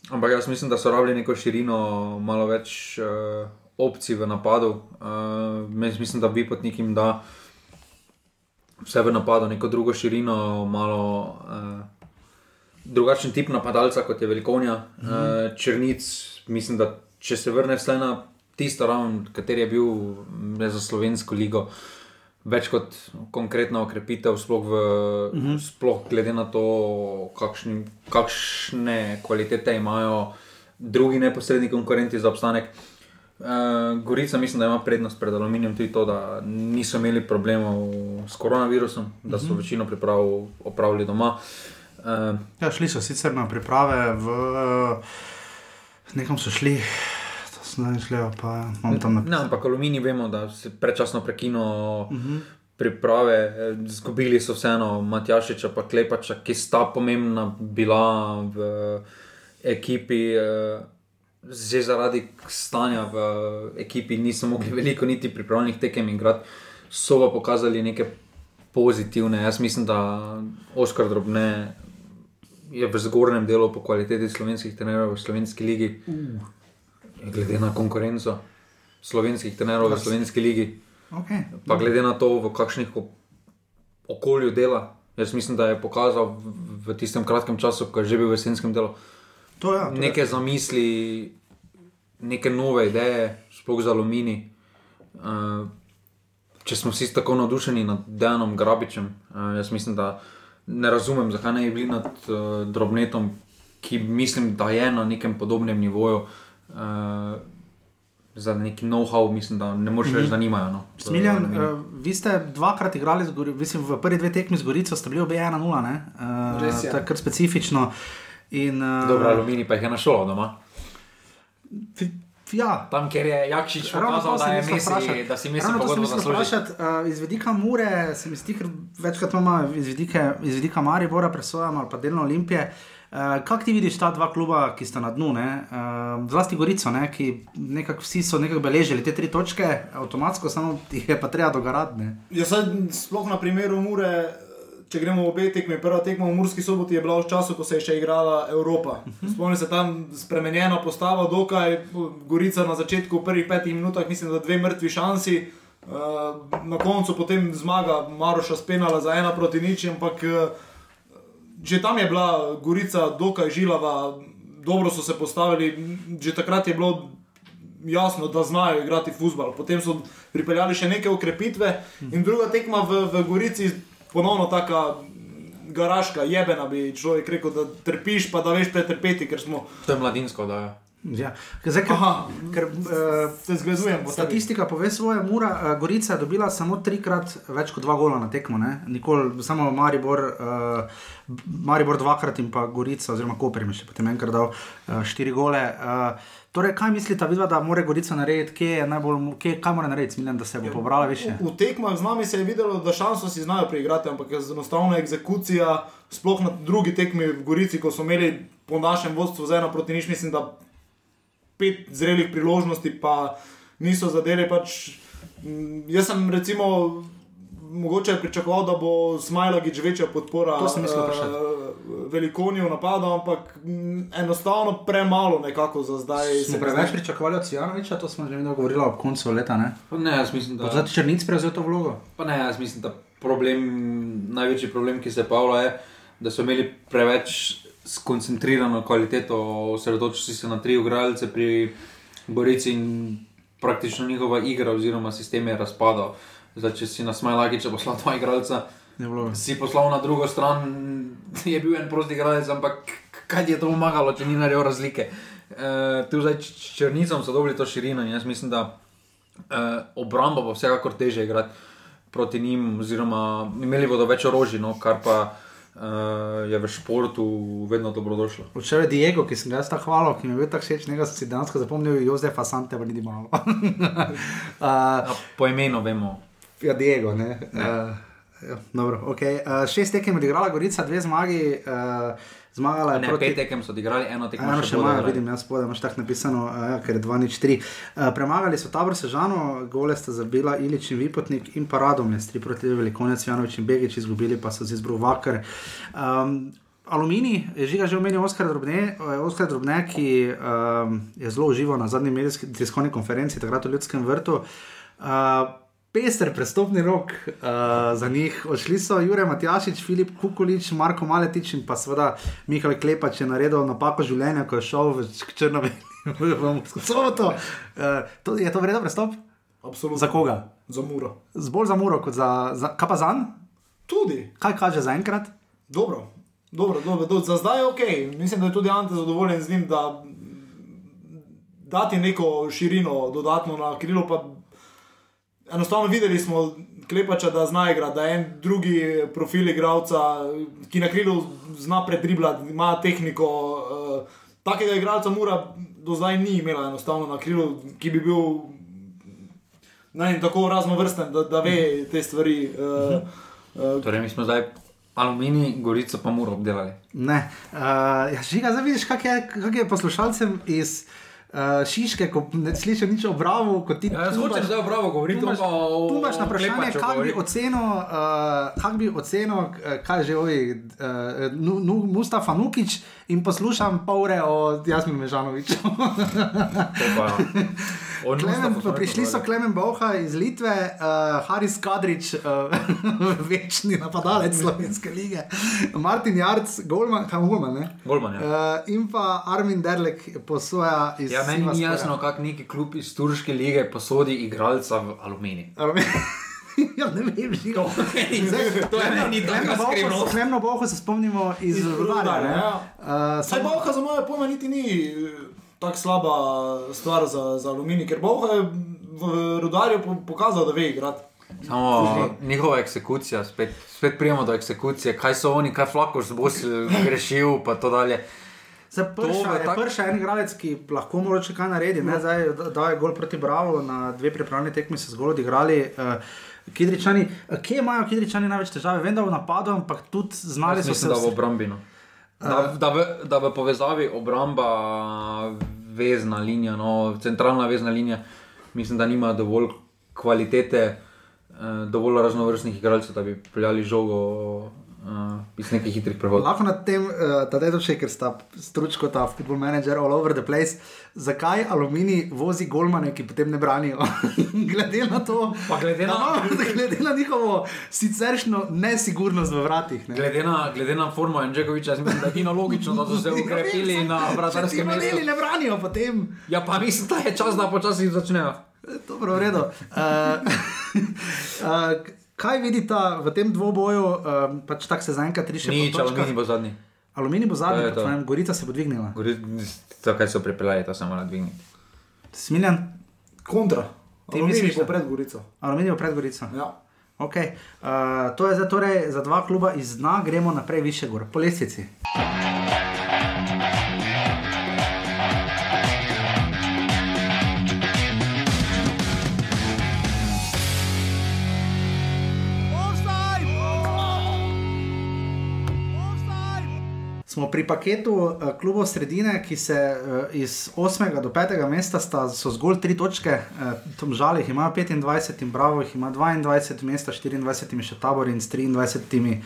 Ampak jaz mislim, da so rabili neko širino, malo več uh, opcij v napadu. Uh, mislim, da bi potnik jim da vse v napadu, neko drugo širino, malo. Uh, drugačen tip napadalca kot je Velikonja. Mm -hmm. uh, Črnic, mislim, da če se vrne vse na tisto ravno, kateri je bil za slovensko ligo. Več kot konkretna okrepitev, sploh, v, uh -huh. sploh glede na to, kakšni, kakšne kvalitete imajo drugi neposredni konkurenti za obstanek. Uh, Gorica mislim, da ima prednost pred aluminijem tudi to, da niso imeli problemov s koronavirusom, da so uh -huh. večino priprav opravili doma. Uh, ja, šli so sicer na priprave, v, nekam so šli. Šlejo, pa, ne, ampak aluminij vemo, da se predčasno prekino uh -huh. priprave. Zgubili so vseeno Matjašiča, pa Klepača, ki sta pomembna bila v ekipi. Uh, že zaradi stanja v ekipi niso mogli veliko niti pripravljenih tekem igrati, so pa pokazali neke pozitivne. Jaz mislim, da Oskar Drobne je v zgornjem delu po kvaliteti slovenskih trenerjev v slovenski ligi, uh. Glede na konkurenco slovenskih trenerjev v slovenski ligi. Okay. Pa glede na to, v kakšnih okolju dela. Jaz mislim, da je pokazal v, tistem kratkem času, ko je že bil v jesenskem delu, To, ja, to neke je. zamisli, neke nove ideje, sploh za aluminij. Uh, če smo vsi tako navdušeni nad Dejanom Grabičem, uh, jaz mislim, da ne razumem, zakaj ne bi bili nad uh, Drobnetom, ki mislim, da je na nekem podobnem nivoju. Uh, Za neki know-how, mislim, da ne moreš več zanimajo. No, Smiljan, uh, vi ste dvakrat igrali, zgori, mislim, v prvi dve tekmi z Gorico, ste bili obe 1-0, uh, Res je. je kar specifično. In, uh, Dobro, aluminij pa jih je našel doma. Ja, Tam, kjer je Jakšič pokazal, to da, sem je mislil Messi, vprašati. da si Messi Ravno to sem pogodbo mislil zasluži. vprašati, uh, iz vidika Mure, se mi zdi, ker večkrat imamo iz, vidike, iz vidika Maribora presojamo ali pa delno Olimpije. Uh, Kako ti vidiš ta dva kluba, ki sta na dnu, ne? uh, zlasti Gorico, ne? ki nekako vsi so nekako beležili te tri točke, avtomatsko, samo jih je pa treba dogaraditi. Ja, saj, sploh na primeru Mure, če gremo obe tekmi, prva tekma v Murski soboti je bila v času, ko se je še igrala Evropa. Spomnim se tam spremenjena postava, dokaj Gorica na začetku, v prvih petih minutah, mislim, da dve mrtvi šansi. Uh, na koncu potem zmaga Maroša spenala za ena proti nič, ampak uh, že tam je bila Gorica dokaj žilava, dobro so se postavili, že takrat je bilo jasno, da znajo igrati futbol. Potem so pripeljali še neke ukrepitve in druga tekma v, v Gorici, ponovno taka garaška, jebena bi človek rekel, da trpiš, pa da veš pretrpeti, ker smo. To je mladinsko, da je. Ja. Zdaj, ker, Aha. ker, uh, Se zgledujem. Statistika pove svoje, Mura, uh, Gorica je dobila samo trikrat več kot dva gola na tekmo, ne? Nikoli, samo Maribor, uh, Maribor dvakrat in pa Gorica, oziroma Koper mi še potem enkrat dal uh, štiri gole. Uh, torej, kaj mislite, vidva, da mora Gorica narediti, kje je najbolj, kje, kaj mora narediti, mislim, da se bo pobrala više? V, v tekmah z nami se je videlo, da šanso si znajo preigrati, ampak je enostavno eksekucija, sploh na drugi tekmi v Gorici, ko smo imeli po našem vodstvu za eno proti nič, mislim, da pet zrelih priložnosti, pa niso zadeli. Pač, mm, jaz sem recimo. Mogoče je pričakoval, da bo Smajlagič večja podpora mislil vprašati. velikonju napada, ampak mm, enostavno premalo nekako za zdaj. Smo preveč zdi. pričakovali od Cijanoviča, to smo že vedno govorili ob koncu leta. Ne? Pa Ne, jaz mislim, da. Zdaj Črnic prevzel to vlogo? Pa ne, jaz mislim, da problem, največji problem, ki se pojavlja, je, da so imeli preveč skoncentrirano kvaliteto, osredotočili se na tri igralce pri Gorici in praktično njihova igra oziroma sistem je razpadal. Zdaj, če si na Smajlagiča poslal dva igralca, si poslal na drugo stran, je bil en prosti igralec, ampak kaj je to pomagalo, če ni naredil razlike. E, tu zdaj s črnicom so dobili to širino in jaz mislim, da e, obramba bo vsekakor teže igrati proti njim, oziroma imeli bodo več orožij, no, kar pa e, je v športu vedno dobrodošlo. Včeraj je Diego, ki sem ga jaz tako hvalil, ki mi je bil tako všeč, sem si dejansko zapomnil, Jozefa Sante, pa niti malo. uh, po imenu vemo. ja, Diego, ne. Uh, ja, dobro, okay. uh, šest tekem je odigrala Gorica, dve zmagi, uh, zmagala je Ne, proti. pet tekem so odigrali, eno tekmo Eno še imajo, vidim, jaz spodaj imaš tako napisano, ja, ker je 2-3. Uh, premagali so tabor Sežano, gole sta zabila Ilič in Vipotnik in pa Radom je 3 proti Velikonec, Janovič in Begič, izgubili pa so z izbruh Vakar. Um, Aluminij, je žiga že omenil Oskar Drobne, eh, Oskar Drobne ki um, je zelo užival na zadnji medijski tiskovni konferenci, takrat v Ljudskem vrtu. Uh, pester prestopni rok uh, za njih. Odšli so Jurek Matjašič, Filip Kukulič, Marko Maletič in pa seveda Mihael Klepač je naredil napako življenja, ko je šel v Črnovi. Soboto. Uh, to, je to vredno prestop? Absolutno. Za koga? Za muro. Zbolj za muro, kot za, za kaj pa za en? Tudi. Kaj kaže za enkrat? Dobro. Dobro, dobro, dobro. Za zdaj je ok. Mislim, da je tudi Ante zadovoljen z njim, da dati neko širino dodatno na krilo. Pa enostavno videli smo klepača, da zna igrati, da je en drugi profil igralca, ki na krilu zna predriblati, ima tehniko. Uh, takega igralca mora do zdaj ni imela enostavno na krilu, ki bi bil vem, tako raznovrsten, da, da ve te stvari. Uh, uh, Torej, mi smo zdaj aluminij, gorico pa muro obdelali. Ne. Uh, ja, žiga, zdaj vidiš, kak je, kak je poslušalcem iz uh, Šiške, ko ne slišiš nič o Bravo, kot ti Ja, jaz hočem zdaj o Bravo govoriti, Tu pa o- tu imaš na vprašanje, kako bi govoriti. ocenil, uh, kak bi ocenil uh, kaj že ovi, uh, nu, nu, Mustafa Nukič in poslušam pol ure o Jasminu Mežanoviču. Klemen, prišli so. Klemen Boha iz Litve, uh, Haris Kadrič, uh, večni napadalec Slovenske lige, Martin Jarc, Golman, kam Golman, ne? Golman, ja. Uh, in pa Armin Derlek posoja iz Ja, meni ni jasno, kako neki klub iz Turške lige posodi igralca v aluminij. ja, ne vem, žiga. To je meni taka skrivnost. Klemno boho se spomnimo iz, Iz Rudarja. Ja. Uh, Saj Bovha za moje pojme niti ni eh, tako slaba stvar za, za aluminij, ker Bovha je v rudarju po, pokazal, da ve igrati. Samo njihova eksekucija, spet, spet prijemo do eksekucije, kaj so oni, kaj flako z bosi grešil, pa to dalje. Zdaj, prša, je tak- prša en igralec, ki lahko mogoče kaj naredi. Ne, zdaj, da- je gol proti Bravo, na dve pripravljeni tekmi se zgolj odigrali. Uh, Kidričani, uh, kje imajo Kidričani največ težave? Vem, da v napadu, ampak tudi znali Jaz so se mislim, da v vsi- obrambi. No. Da, da, v, da v povezavi obramba, vezna linija, no, centralna vezna linija, mislim, da nima dovolj kvalitete, eh, dovolj raznovrstnih igralcev, da bi peljali žogo eh, iz nekih hitrih prehodov. Lahko na tem, uh, da je to še, ker sta stručko ta football manager all over the place. Zakaj aluminij vozi golmane, ki potem ne branijo? glede na to, Pa glede na- da, glede na njihovo siceršno nesigurnost v vratih. Ne? Glede na, glede na formo Anžekoviča, jaz mislim, da je edino logično, da so se ukrepili na vratarskem mestu. ne branijo, potem. Ja, pa mislim, da je čas, da počasi začnejo. Dobro, v redu. Uh, uh, kaj vidite v tem dvoboju? Uh, pač tako se zaenkrat riše. po Nič, aluminij bo zadnji. Aluminij bo To zadnji, je po to. tvojem, Gorica se bo dvignila. To, kaj so pripeljali, to se mora dvigniti. Smiljan, Kontra. Ti Aluminij misliš, bo da- pred Gorico. aluminij bo pred Gorico. Ja. Okay. Uh, to je za, torej, za dva kluba iz dna, gremo naprej više gor, po lestvici. Smo pri paketu uh, klubov sredine, ki se uh, iz 8. do 5. mesta sta, so zgolj tri točke, uh, tam žal jih ima 25 in Bravo jih ima 22 mesta, 24 je še tabor in s 23 uh,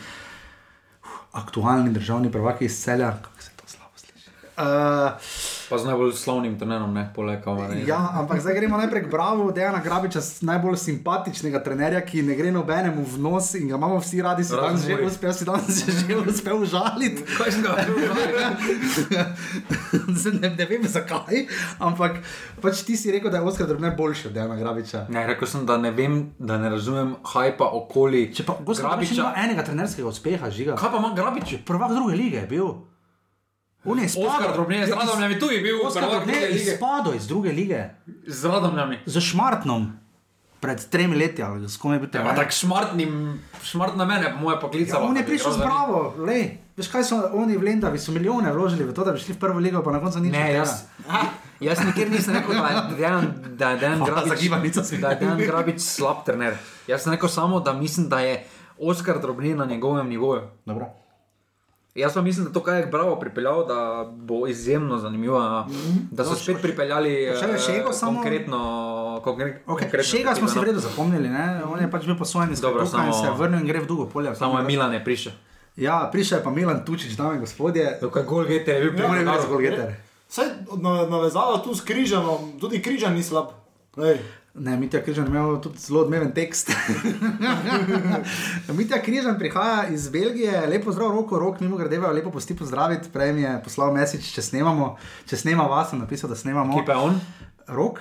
aktualni državni prvaki iz celja. Kako se? Uh, Pa z najbolj slavnim trenerom, ne polekava. Ja, ampak zdaj gremo najprej k Bravo, Dejana Grabiča, najbolj simpatičnega trenerja, ki ne gre nobenemu v nos in ga imamo vsi radi, si danes že uspel, si danes že uspel užaliti. Kaj sem ga Zdaj ne, ne vem zakaj, ampak pač ti si rekel, da je Oskar Drobne boljši od Dejana Grabiča. Ne, rekel sem, da ne vem, da ne razumem hajpa okoli. Če pa Oskar Grabič nima enega trenerskega uspeha, žiga. Kaj pa ima Grabič? Prvak druge lige je bil. On je Oskar izpadel. Drobne je z Radomljami tu je bil, Oskar druge je izpadel iz druge lige. Z Radomljami. Za Šmartnom. Pred tremi leti, ali s kom je bil Ja, pa tak šmartnim, šmart na mene, po moje poklical. Ja, on je prišel z Bravo, lej. Veš kaj so oni v Lendavi, so milijone vložili v to, da bi šli v prvo ligo, pa na koncu nič. Ne, jaz, jaz nikjer nisem rekel, da je Dejan, da je Dejan Hvala za Grabič, da je Dejan Grabič slab trener. Jaz sem rekel samo, da mislim, da je Oskar Drobne na njegovem nivoju. Dobro. Jaz pa mislim, da to, kar je Bravo pripeljal, da bo izjemno zanimivo. Da so spet pripeljali eh, Šego samo- konkretno. konkre- Okay. konkretno Šega smo si ekipo, v no. zapomnili, ne? on je pač bil Dobro, Kruka in samo- se vrnil in gre v drugo polje. Samo je Milan je prišel. Ja, prišel je pa Milan Tučič, dame in gospodje. Tukaj gol geter je bil On je bil pripeljal. res golgeter. Saj na- navezava tu s križanom, tudi križan ni slab. Lej. Ne, Mitja Križan imel tudi zelo odmeven tekst. Mitja Križan prihaja iz Belgije, lepo zdrav, roko, rok, mimo grede, lepo posti pozdraviti. Prej mi je poslal mesič, če snemamo, če snema vas, sem napisal, da snemamo. Kje pa je on? Rok,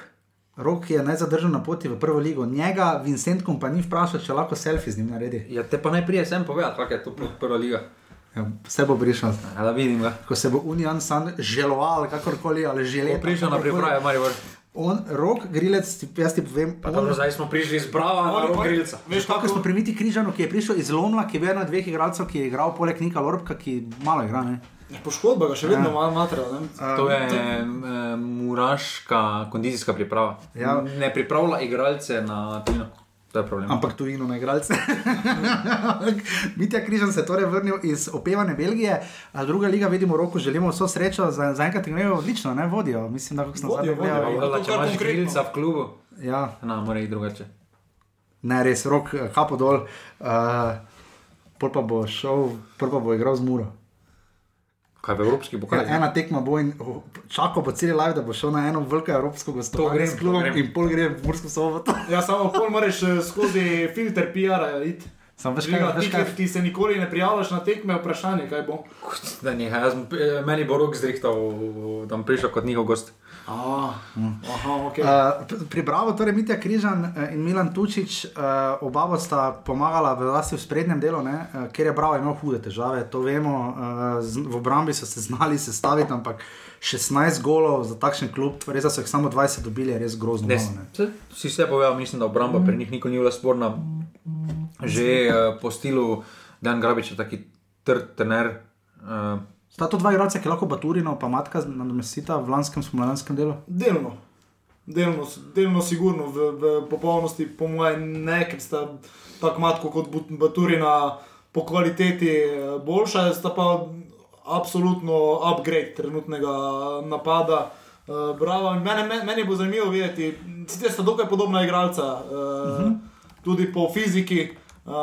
rok je najzadržen na poti v prvo ligo. Njega Vincent Kompani vpraša, če lahko selfie z njim naredi. Ja, te pa naj prije sem povedati, kak je to pr- prva liga. Ja, Vse bo prišel. Ja, da vidim ga. Ko se bo Union San želoval, kakorkoli, ali že Ko lepo. prišel na priprave, Maribor. On, rok, grilec, jaz ti povem. Pa on- dobro, zdaj smo prišli iz Brava na On- on- Rogrilca. Veš, Tako smo kako pri Miti Križanu, ki je prišel iz Lomla, ki je bil eden od dveh igralcev, ki je igral poleg Nika Lorbka, ki malo igra. Ne? poškodba ga še vedno Ja. ima matra. ne. To je eh, muraška kondicijska priprava. Ja. Ne pripravlja igralce na tujino. To je problem. Ampak tujino na igralce. Mitja Križan se je torej vrnil iz opevane Belgije, a druga liga, vidimo, roko želimo vso srečo, za- zaenkrat jih grejo odlično, ne vodijo. Mislim, da kako smo zadnji gledali. če imaš krilca v klubu, Ja, na, mora iti drugače. ne res, rok, kapo dol. Uh, pol pa bo šel, prvo pa bo igral z Muro. Kaj v evropski Ja, pokal? ena tekma bo in oh, čakal po celi live, da bo šel na eno veliko evropsko To gostovanje grem, s to klubom in pol gre v Mursko soboto. Ja, samo pol moraš eh, skozi filter PR-a iti. Sam veš kaj, veš ti, kaj, ki- ki se nikoli ne prijavljaš na tekme, vprašanje, kaj bo. Da nehaj, jaz, sem- eh, meni bo rok zrihtal, da bom prišel kot njihov gost. A, aha, ok. Uh, pri Bravo, torej Mitja Križan eh, in Milan Tučič, uh, oba sta pomagala v vlasti v sprednjem delu, ne, uh, ker je Bravo imel hude težave, to vemo. Uh, z, v obrambi so se znali sestaviti, ampak 16 golov za takšen klub, res da so jih samo 20 dobili, je res grozno. Ne, malo, ne. si vse povedal, mislim, da obramba pri njih nikoli ni bila sporna. Že uh, po stilu Dan Grabič je taki trd trener. Uh, Sta to dva igralca, ki lahko Baturino pa Matka nadomestita v lanskem spomladanskem delu? Delno. Delno, delno sigurno, v, v popolnosti, po mojem, ne, ker sta tako matko kot Baturina po kvaliteti eh, boljša, sta pa absolutno upgrade trenutnega napada. Uh, bravo, in mene, mene, meni bo zanimivo videti, sicer sta dokaj podobna igralca, uh, uh -huh. tudi po fiziki. Uh,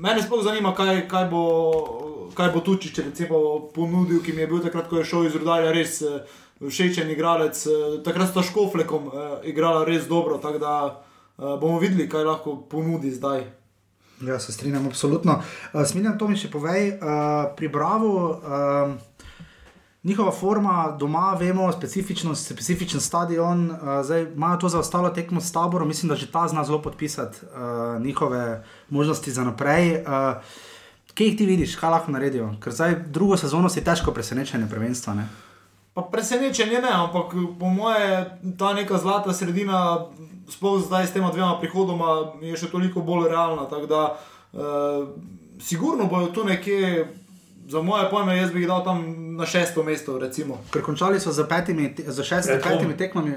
mene sploh zanima, kaj, kaj bo, kaj bo Tučič recimo ponudil, ki mi je bil takrat, ko je šel iz Rudarja, res uh, všečen igralec. Uh, takrat sta škoflekom uh, igrala res dobro, tako da bomo videli, kaj lahko ponudi zdaj. Ja, se strinjam, absolutno. Smiljan, to mi še povej, pri Bravo. Njihova forma doma, vemo, specifičnost, specifičen stadion, uh, zdaj imajo to zaostalo tekmo s taborom, mislim, da že ta zna zelo podpisati uh, njihove možnosti za naprej. Uh, kje jih ti vidiš, kaj lahko naredijo? Ker zdaj drugo sezono si težko presenečenje prvenstva. Ne? Pa presenečenje ne, ampak po moje ta neka zlata sredina, sploh zdaj s tema dvema prihodoma, je še toliko bolj realna. Tako da, uh, sigurno bojo tu nekje, za moje pojme, jaz bi jih dal tam na šesto mesto. Recimo. Ker končali so z petimi, te- z šestimi, Pred petimi tekmami.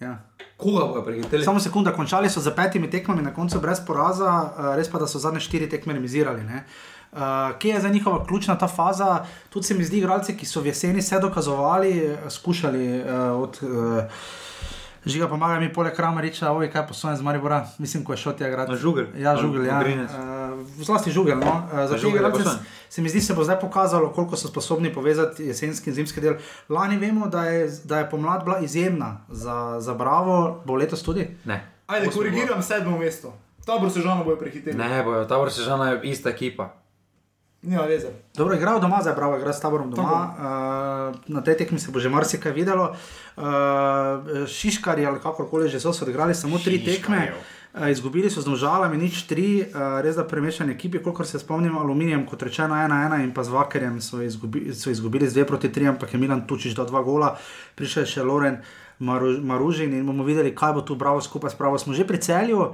Ja. koga bojo prehiteli? Samo sekunda, končali so z petimi tekmami, na koncu brez poraza, uh, res pa, da so zadnje štiri tekme remizirali. Ne? Uh, kje je za njihova ključna ta faza? Tudi se mi zdi, igralci, ki so v jeseni se dokazovali, eh, skušali uh, od. Uh, Žiga pomaga mi poleg Kramariča, oj, kaj poslojen z Maribora, mislim, ko je šel tja igrati. Na Žugelj? Ja, žugel, ja. Uh, zlasti žugel. No. Uh, za te je igralce se mi zdi, se bo zdaj pokazalo, koliko so sposobni povezati jesenski in zimski del. Lani vemo, da je, da je pomlad bila izjemna za, za Bravo, bo letos tudi. Ne. Ajde, korigiram sedmo mesto. Tabor se žano bojo prehiteli. Ne, bojo, ta vrsta žena je ista ekipa. Nima veze. Dobro, igral doma, zdaj Bravo, igra s taborom doma. Uh, na tej tekmi se bo že marsikaj videlo. Uh, Šiškari ali kakorkoli že so, so odigrali samo tri tekme. Uh, izgubili so z nožalami, nič tri, uh, res da premešani ekipi, kolikor se spomnim, aluminijem, kot rečeno, ena ena in pa z Vakerjem so, izgubi, so izgubili z dve proti tri, ampak je Milan Tučič dal dva gola, prišel je še Loren. Maru- Maružin in bomo videli, kaj bo tu bravo skupaj s pravo. Smo že pri celju, uh,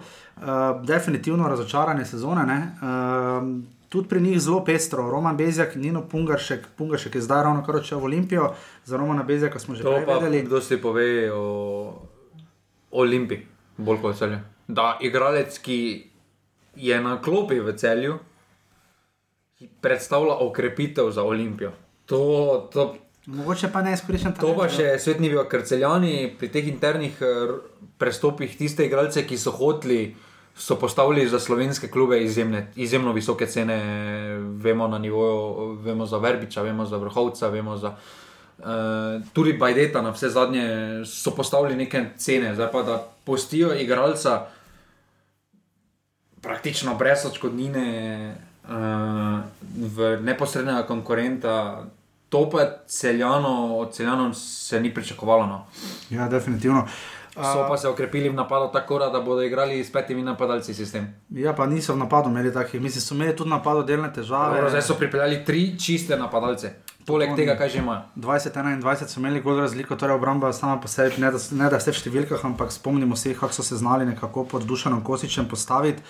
definitivno razočarane sezone. Uh, tudi pri njih zelo pestro, Roman Bezjak, Nino Pungaršek, Pungaršek je zdaj ravno kar odšel v Olimpijo, za Romana Bezjaka smo že To prej pa vedeli. kdo si pove o Olimpiji, bolj kot celju. Da igralec, ki je na klopi v celju, predstavlja okrepitev za Olimpijo. To, to, Mogoče pa ne izkoriščen to pa še svet ni bil, ker celjani pri teh internih eh, prestopih tiste igralce, ki so hoteli. So postavili za slovenske klube izjemne, izjemno visoke cene, vemo na nivoju, vemo za Verbiča, vemo za Vrhovca, vemo za Uh, tudi Bajdeta na vse zadnje so postavili neke cene, zdaj pa da postijo igralca praktično brez odškodnine uh, v neposrednega konkurenta. To pa celjano, od celjanov se ni pričakovalo. No. Ja, definitivno. So pa se okrepili v napadu tako, da bodo igrali s petimi napadalci sistem. Ja, pa niso v napadu imeli takih, mislim, so imeli tudi napado delne težave. Dobro, zdaj so pripeljali tri čiste napadalce. Poleg Oni- tega, kaj že imajo. 20-21 so imeli gol razliko, torej obramba sama po sebi, ne da, ne da vse v številkah, ampak spomnimo se, kako so se znali nekako pod Dušanom Kosičem postaviti.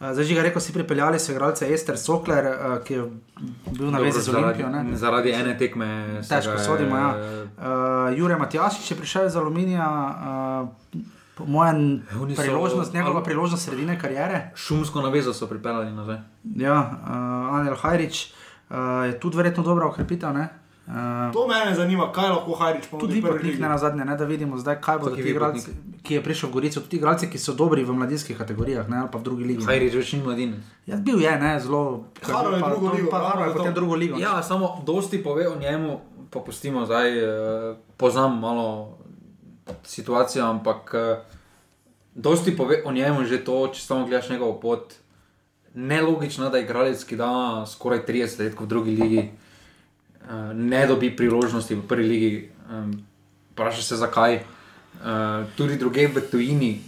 Eh, Zdaj, že ga rekel, si pripeljali so igralce Ester Sokler, eh, ki je bil na vezi z Olimpijo. ne. zaradi ene tekme. se Težko ga sodimo. Ja. Uh, Jure Matjašič je prišel iz Aluminija, uh, po mojem, priložnost, njegova priložnost sredine kariere. Šumsko navezo so pripeljali nazaj. Ja, uh, Anel Hajrič uh, je tudi verjetno dobra okrepitev. ne? Uh, To me zanima, kaj lahko Hajrič ponudi. Tudi ne na zadnje, ne, da vidimo zdaj, kaj bodo Taki ti igralci, ki je prišel v Gorico, tudi igralci, ki so dobri v mladinskih kategorijah, ne, ali pa v drugi ligi. Hajri že več ni mladine. Ja, bil je, ne, zelo. Haro je pa- drugo ligo, Pa Haro je zato. potem drugo ligo. Ja, samo dosti pove o njemu, pa pustimo zdaj, eh, poznam malo situacijo, ampak eh, dosti pove o njemu že to, če samo gledaš njegovo pot. Nelogično, da igralec, ki da skoraj 30 let v drugi ligi, ne dobi priložnosti v prvi ligi. Vprašaj se zakaj. Eh, Tudi druge v tujini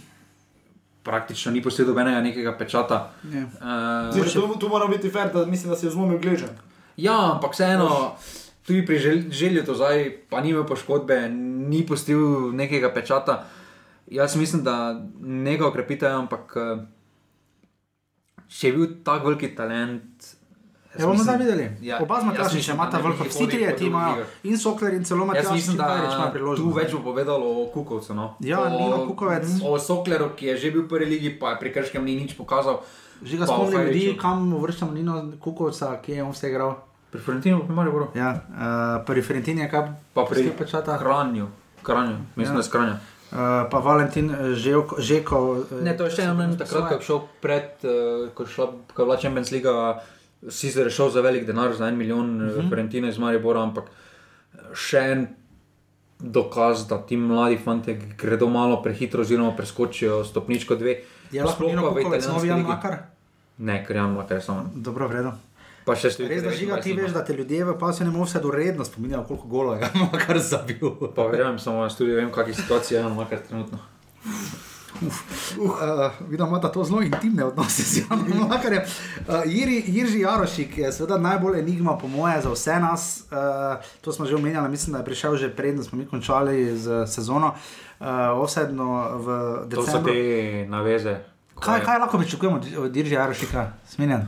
praktično ni posledil nobenega nekega pečata. Ja. Eh, Zdaj, tu, tu mora biti fair, da mislim, da se je zlomil gležen. Ja, ampak vseeno, tudi pri žel, želju to zdaj, pa ni imel poškodbe, ni pustil nekega pečata. Jaz mislim, da ne ga okrepite, ampak eh, če je bil tako veliki talent. Ja, bomo zdaj videli. Ja, Oba Matjašičem mislim, da imata vrh, vsi hodili trije po ti imajo, drugih in Sokler in celo Jaz Matjašič, mislim, in Hajrič ima da priložnost. tu več bo povedalo o Kukovcu. No. Ja, o, Nino Kukovec. O Sokleru, ki je že bil v prvi ligi, pa je pri Krškem ni nič pokazal. Že ga spomnim ljudi, kam uvrščamo Nino Kukovca, ki je on vse igral. Pri Florentinu, pri Mariboru. Ja, uh, pri Ferentini je kaj Pa pri pečata. Kranju. Kranju. Mislim, Ja. da je skranja. Uh, pa Valentin eh, Željko, Žeko. eh, Ne, to je še eno, takrat, ko je šel pred, uh, ko je šla, je Champions League, sicer je šel za velik denar, za en milijon, uh Mhm. -huh. Fiorentina iz Maribora, ampak še en dokaz, da ti mladi fanti gredo malo prehitro, oziroma preskočijo stopničko dve. Je lahko Kukovec, italijanski novi Jan. Makar? Ne, ker Jan Makar je samo. Dobro, vredo. Pa še številka. Res da žiga, ti 29 veš, da te ljudje v pasivnem offsetu redno spominjajo, koliko golov je kar zabil. Pa verjamem, samo jaz tudi vem, kakšna situacija je Jan Makar trenutno. Uh, Vidim, da to zelo intimne odnose z Janom Makarjem. Uh, Jiri, Jirži Jarošik je seveda najbolj enigma, po moje, za vse nas. Uh, to smo že omenjali, mislim, da je prišel že predno, smo mi končali z sezono. Uh, Offsetno v To so decembru. te naveze. Kaj, kaj lahko pričakujemo od- Jirži Jarošika? Smenjen.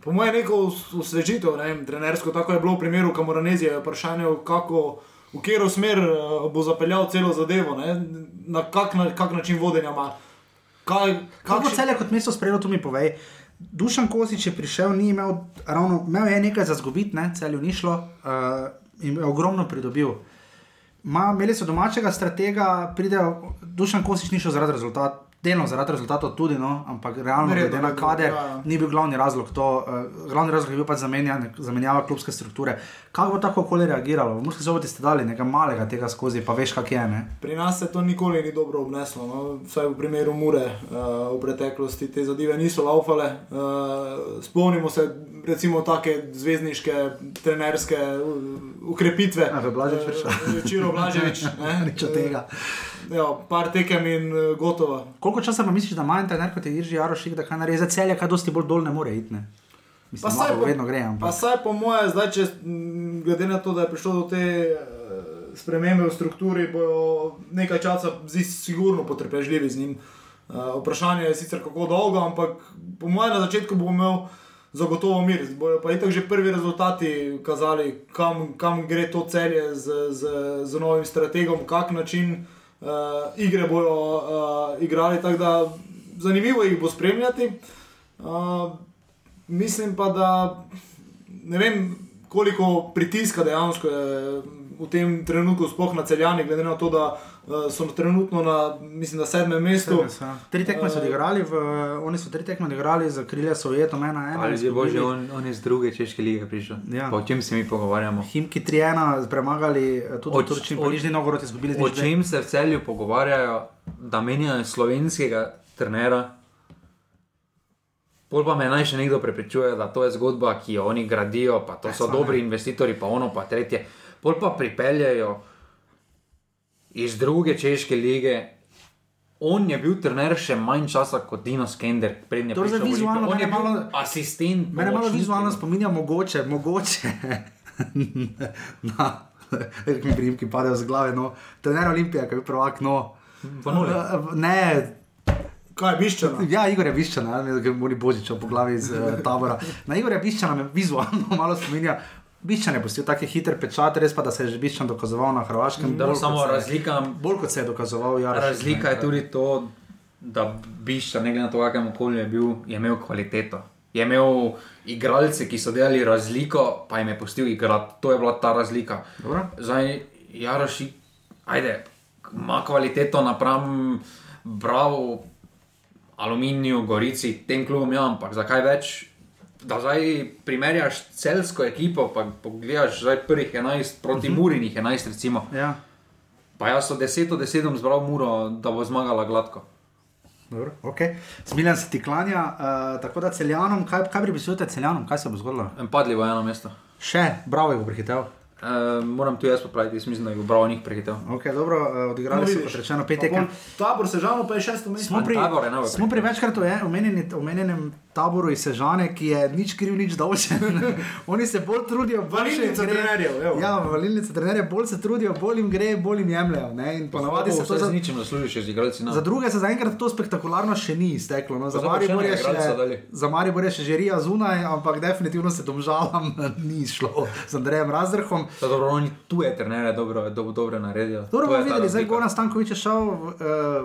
Po mojem, neko os- osvežitev, ne vem, trenersko, tako je bilo v primeru Kamoranezije, vprašanje, kako, v katero smer eh, bo zapeljal celo zadevo, ne, na kak, na kak način vodenja ima. Kaj, Kako kakšen- celje kot mesto sprejelo, tu mi povej. Dušan Kosič je prišel, ni imel, ravno, imel je nekaj za zgubiti, ne, celju ni šlo uh, in je ogromno pridobil. Ma, imeli so domačega stratega, pridejo, Dušan Kosič ni šel zaradi rezultatov. Delno zaradi rezultatov tudi, no, ampak realno, glede na kader, ja, ja. ni bil glavni razlog. To, uh, glavni razlog je bil pač zamenjava klubske strukture. Kako bo tako okolje reagiralo? V Murski soboti ste dali nekaj malega tega skozi, pa veš, kak je. Ne? Pri nas se to nikoli ni dobro obneslo. No? Vsaj v primeru Mure uh, v preteklosti te zadeve niso laufale. Uh, spomnimo se recimo take zvezdniške, trenerske uh, ukrepitve. A, v Blažević prišel. Uh, Čiro Blaževič. ne. Nič od tega. Ja, par tekem in uh, gotovo. Koliko časa pa misliš, da ima internet kot je Irži Jarošik, da kaj naredi za celje, kaj dosti bolj dol ne more iti? Ne? Mislim, saj da po- vedno gre. Pa Ampak. saj po moje, zdaj, če, glede na to, da je prišlo do te eh, spremembe v strukturi, bojo nekaj časa zdi sigurno potrpežljivi z njim. Uh, vprašanje je sicer kako dolgo, ampak po mojem na začetku bo imel zagotovo mir. Bojo pa itak že prvi rezultati kazali, kam, kam gre to celje z, z, z novim strategom, kak način uh, igre bojo uh, igrali. Tako da zanimivo jih bo spremljati. Uh, mislim pa, da ne vem, koliko pritiska dejansko je v tem trenutku, sploh na celjani, glede na to, da uh, so trenutno na, mislim, na sedmem mestu. Sedmes, ja. Tri tekme so odigrali, v, oni so tri tekme odigrali za krilje Sovjetom 1-1. Ali je bože, izgubili. on, on je iz druge češke lige prišel. Ja. Pa o čem se mi pogovarjamo? Himki 3-1 premagali eh, tudi O v Turčiji, č- pa o- Nižni Novgorod izgubili z O čem se v celju pogovarjajo, da menjajo slovenskega trenera? Pol pa me naj še nekdo prepričuje, da to je zgodba, ki jo oni gradijo, pa to so Jasno, dobri ne. investitorji, pa ono pa tretje. Pol pa pripeljajo iz druge češke lige. On je bil trener še manj časa kot Dino Skender, prednje Torej, zdaj vizualno On je mene bil malo- asistent. Mene malo vizualno spominja, mogoče, mogoče. na, ki mi primki padejo z glave. No. Trener Olimpije, ki je bil prvak. No. Ponuli. Ne, Kaj je biščano? ja, Igor je Biščana, ki mu ni božičal po glavi iz uh, tabora. Na Igor je Biščana me vizualno malo spominja. Biščan je pustil tako hiter pečat, res pa da se je že Biščan dokazoval na Hrvaškem. Da, samo razlika, Bolj kot se je dokazoval, ja. razlika je tudi to, da Bišča, ne glede na to, v kakšnem okolju je bil, je imel kvaliteto. Je imel igralce, ki so delali razliko, pa jim je pustil igrati. To je bila ta razlika. Dobro. Zdaj, Jaroši, ajde, ima kvaliteto napram Bravo, Aluminiju, Gorici, tem klubom, ja, ampak zakaj več? Da zdaj primerjaš celsko ekipo, pa pogledaš zdaj prvih 11 proti uh -huh. Murinih 11, recimo. Ja. Pa jaz so 10 od 10 zbral Muro, da bo zmagala gladko. Dobro, okay. Smiljan se ti klanja, uh, tako da celjanom, kaj, kaj pripisujete celjanom, kaj se bo zgodilo? Padli v eno mesto. Še, bravo, je bo prehitel. E, moram tu jaz popraviti, jaz mislim, da je bil Bravo njih prehitel. Okay, dobro, uh, odigrali No, so, kot rečeno, pet tekem. Tabor Sežano pa je šesto mesto. Smo pri, Tabor je najbolj smo pri večkrat omenjenem taboru iz Sežane, ki je nič kriv, nič dolžen. Oni se bolj trudijo, bolj Valilnica trenerjev, evo. Ja, valilnice trenerjev bolj se trudijo, bolj jim gre, bolj jim jemljajo. ne, ponavadi se to za ničem zaslužiš z igralci. No. za druge se zaenkrat to spektakularno še ni izteklo. No. Za, Maribor še je še, še žirija zunaj, ampak definitivno se domžalam ni šlo z Andrejem Razrhom. Da, dobro, oni tuje trenere dobro, dobro, dobro naredijo. Dobro To bomo videli, zdaj. Goran Stankovič je šel uh,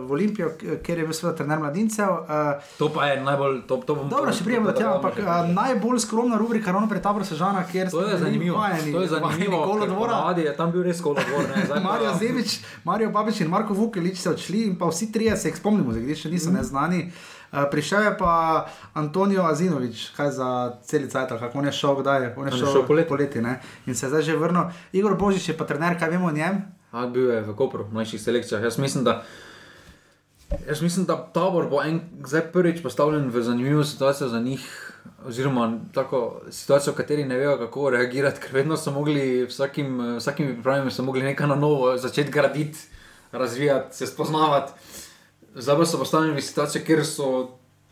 v Olimpijo, kjer je bil seveda trener mladincev. Uh, To pa je najbolj, to, to bom Dobro, še prijemo tega, ampak uh, najbolj skromna rubrika ravno pred tabor Sežana, kjer smo zanimivo. vajeni- To je zanimivo. Kolo dvora. ponavadi je tam bil res kolo dvor. ne, zdaj pa- Marijo Zevič, Marijo Babič in Marko Vukelič so odšli in pa vsi trije se jih spomnimo, zdaj še niso Mhm. neznani. Uh, prišel je pa Antonijo Azinovič, kaj za celi cajt, ali kako on je šel, kdaj je, on je On je šel, šel poleti. poleti ne? in se je zdaj že vrnil. Igor Božič je pa trener, kaj vemo o njem? A, bil je v Kopru, v mlajših selekcijah. Jaz mislim, da, jaz mislim, da tabor bo en, zdaj prvič postavljen v zanimivo situacijo za njih, oziroma tako situacijo, v kateri ne vejo, kako reagirati, ker vedno so mogli, vsakim, vsakim pripravami so mogli nekaj na novo začeti graditi, razvijati, se spoznavati. Zdaj pa so postavljeni v situacijo, kjer so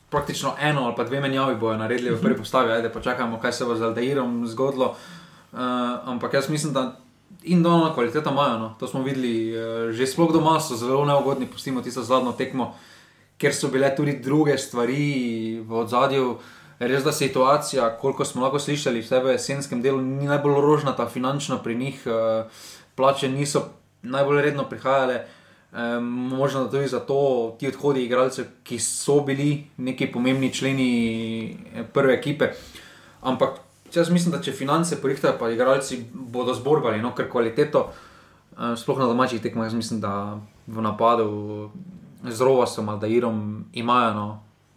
praktično eno ali pa dve menjavi bojo naredili v prvi postavi, ajde počakajmo, kaj se bo z Aldeirom zgodilo. Uh, ampak jaz mislim, da in dolna kvaliteta imajo. No. To smo videli, uh, že sploh doma so zelo neugodni, pustimo tisto zadnjo tekmo, ker so bile tudi druge stvari v ozadju. Res da situacija, koliko smo lahko slišali vse v jesenskem delu, ni najbolj rožnata finančno pri njih, uh, plače niso najbolj redno prihajale. Um, možno da tudi zato ti odhodi igralcev, ki so bili neki pomembni členi eh, prve ekipe. Ampak jaz mislim, da če finance porihtajo, pa igralci bodo zborbali, no, ker kvaliteto, eh, sploh na domačih tekmah, jaz mislim, da v napadu z Rovasom, Aldairom imajo. No,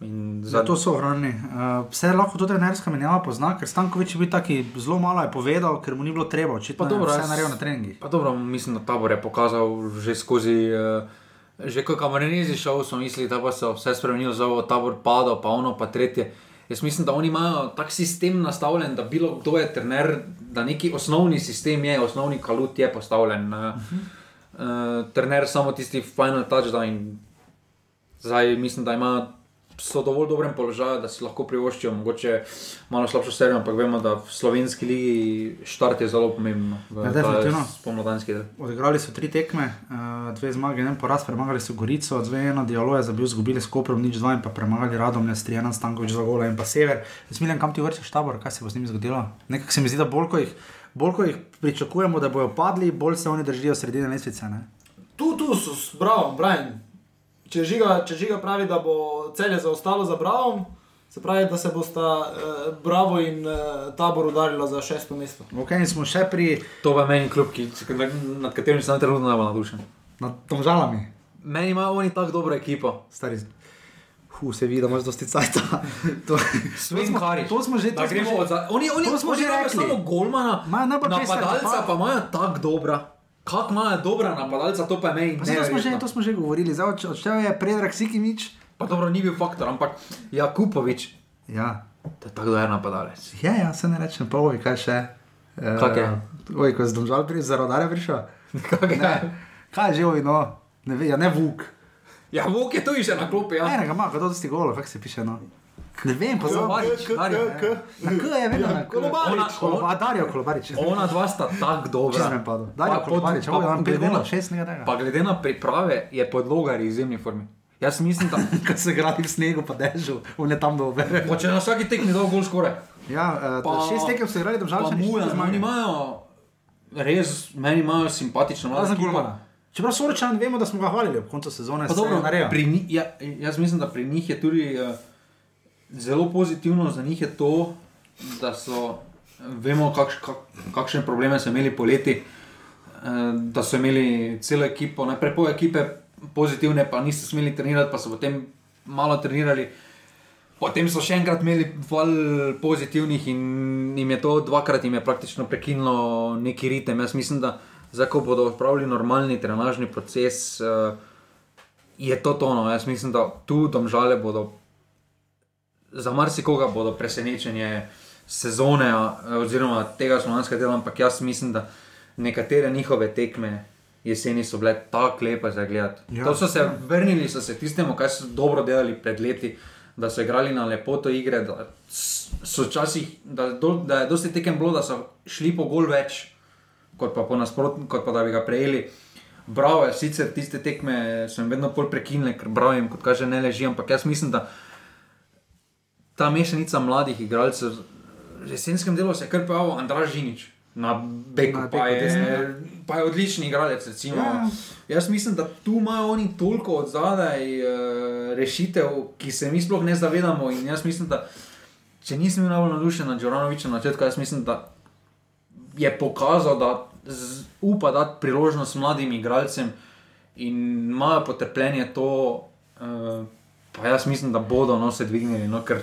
in Zato so ohranjeni. Uh, vse lahko tudi trenerska menjava pozna, ker Stankovič je bil taki zelo malo je povedal, ker mu ni bilo treba, očitno Pa dobro, je vse jaz- naredil na treningih. Pa dobro, mislim, da tabor je pokazal že skozi. Uh, že ko je kamerenezi šel, smo mislili, da pa se je vse spremenilo, bo tabor padal, pa ono, pa tretje. Jaz mislim, da oni imajo tak sistem nastavljen, da bilo kdo je trener, da neki osnovni sistem je, osnovni kalut je postavljen. Uh, uh, trener samo tisti final touchdown. Zdaj mislim, da ima. So v dovolj dobrem položaju, da si lahko privoščijo, mogoče malo slabšo serijo, ampak vemo, da v slovenski ligi štart je zelo pomembno. v Ja. Spomladanski del. Odigrali so tri tekme, uh, dve zmage, en poraz, premagali so Gorico, dve eno, dialog je za bil izgubili s Koprom, nič dva in pa premagali Radomlje, s Trijanom Stankovič za gola in pa Sever. Zmiljam, kam ti vrčeš tabor, kaj se bo z njimi zgodilo? Nekako se mi zdi, da bolj ko jih, bolj ko jih pričakujemo, da bojo padli, bolj se oni držijo sredine lestvice. ne. Tu, tu so, bravo, Brian. Če žiga, če žiga pravi, da bo celje zaostalo za Bravom, Se pravi, da se bosta uh, Bravo in uh, tabor udarila za šesto mesto. Ok, in smo še pri To pa meni kljub, ki, nad katerim sem trenutno najbolj navdušen. nad Tomžalami. Meni imajo oni tako dobro ekipo. Stari, hu, se vidi, da imaš dosti cajta. to, smo- to smo že- Da to smo od za- Oni, oni, to smo oni že rekli. samo golmana, Imajo najbolj pesem napadalca napad. pa imajo tako dobra. Kako imajo dobra napadalca, to pa je meni to, smo že, to smo že govorili, zdaj odš- odštel je Predrag Sikimič. Pa dobro, ni bil faktor, ampak Jakupovič, Ja, to je tako dober napadalec. ja, ja se ne rečem, pa oj, kaj še. Eh, Kak je? Oj, ko je z Domžal pri Zarodarja prišel. Kak je? Ne, kaj je že oj, no, ne ve, ja, ne Vuk. Ja, Vuk je tu še na klopi, ja. Enega ima, kako dosti golo, kako se piše, no. Ne vem, pa zelo. Kolobarič, Darjo. Na K je vedno na. Kolobarič. Koloba, Darjo Kolobarič. Ona dva sta tako dobra. Pod- Kolobarič, ovo je vam glede na- na šestnega tega. Pa glede na priprave je podlogar v izjemni formi. Jaz mislim, da Ko se gradi v snegu, pa dežu, on je tam dober. če na vsaki tekmi dol gol skoraj. Ja, eh, Pa- šest tekem so igrali Pa Domžalčani. muja, oni imajo res, meni imajo simpatično mlado Razen. Gulmana. Čeprav Soročan vemo, da smo ga hvalili ob koncu sezone. Pa se dobro, njih, ja, jaz mislim, da pri njih je tudi uh, zelo pozitivno za njih je to, da so, vemo, kakš, kak, kakšne probleme so imeli poleti, uh, da so imeli celo ekipo, najprej pol ekipe pozitivne, pa niso smeli trenirati, pa so potem malo trenirali. Potem so še enkrat imeli val pozitivnih in jim je to dvakrat jim je praktično prekinilo neki ritem. Jaz mislim, da zdaj, ko bodo odpravili normalni trenažni proces, uh, je to tono. Jaz mislim, da tu domžale bodo za marsikoga bodo presenečenje sezone, oziroma tega slovanskega dela, ampak jaz mislim, da nekatere njihove tekme jeseni so bile tako lepe za gledati. Ja. Ja. To so se vrnili, so se tistemu, kar so dobro delali pred leti, da so igrali na lepoto igre, da so včasih, da, do, da je dosti tekem bilo, da so šli po gol več, kot pa, po nasprotni, kot pa da bi ga prejeli. Bravo, je, sicer tiste tekme jim vedno bolj prekinile, ker bravo jim, kot kaže, ne leži, ampak jaz mislim, da ta mešanica mladih igralcev, v jesenskem delu se je kar pojavil Andraž Žinič. Na Beku, Na pa, Beku, desno, je, pa je odlični igralec. Recimo. Ja. Jaz mislim, da tu imajo oni toliko od zadaj uh, rešitev, ki se mi sploh ne zavedamo. In jaz mislim, da če nisem bil najbolj navdušen nad Džoranovičem na začetku, jaz mislim, da je pokazal, da z, upa dati priložnost mladim igralcem in imajo potrpljenje to. Uh, pa jaz mislim, da bodo no, se dvignili, no, ker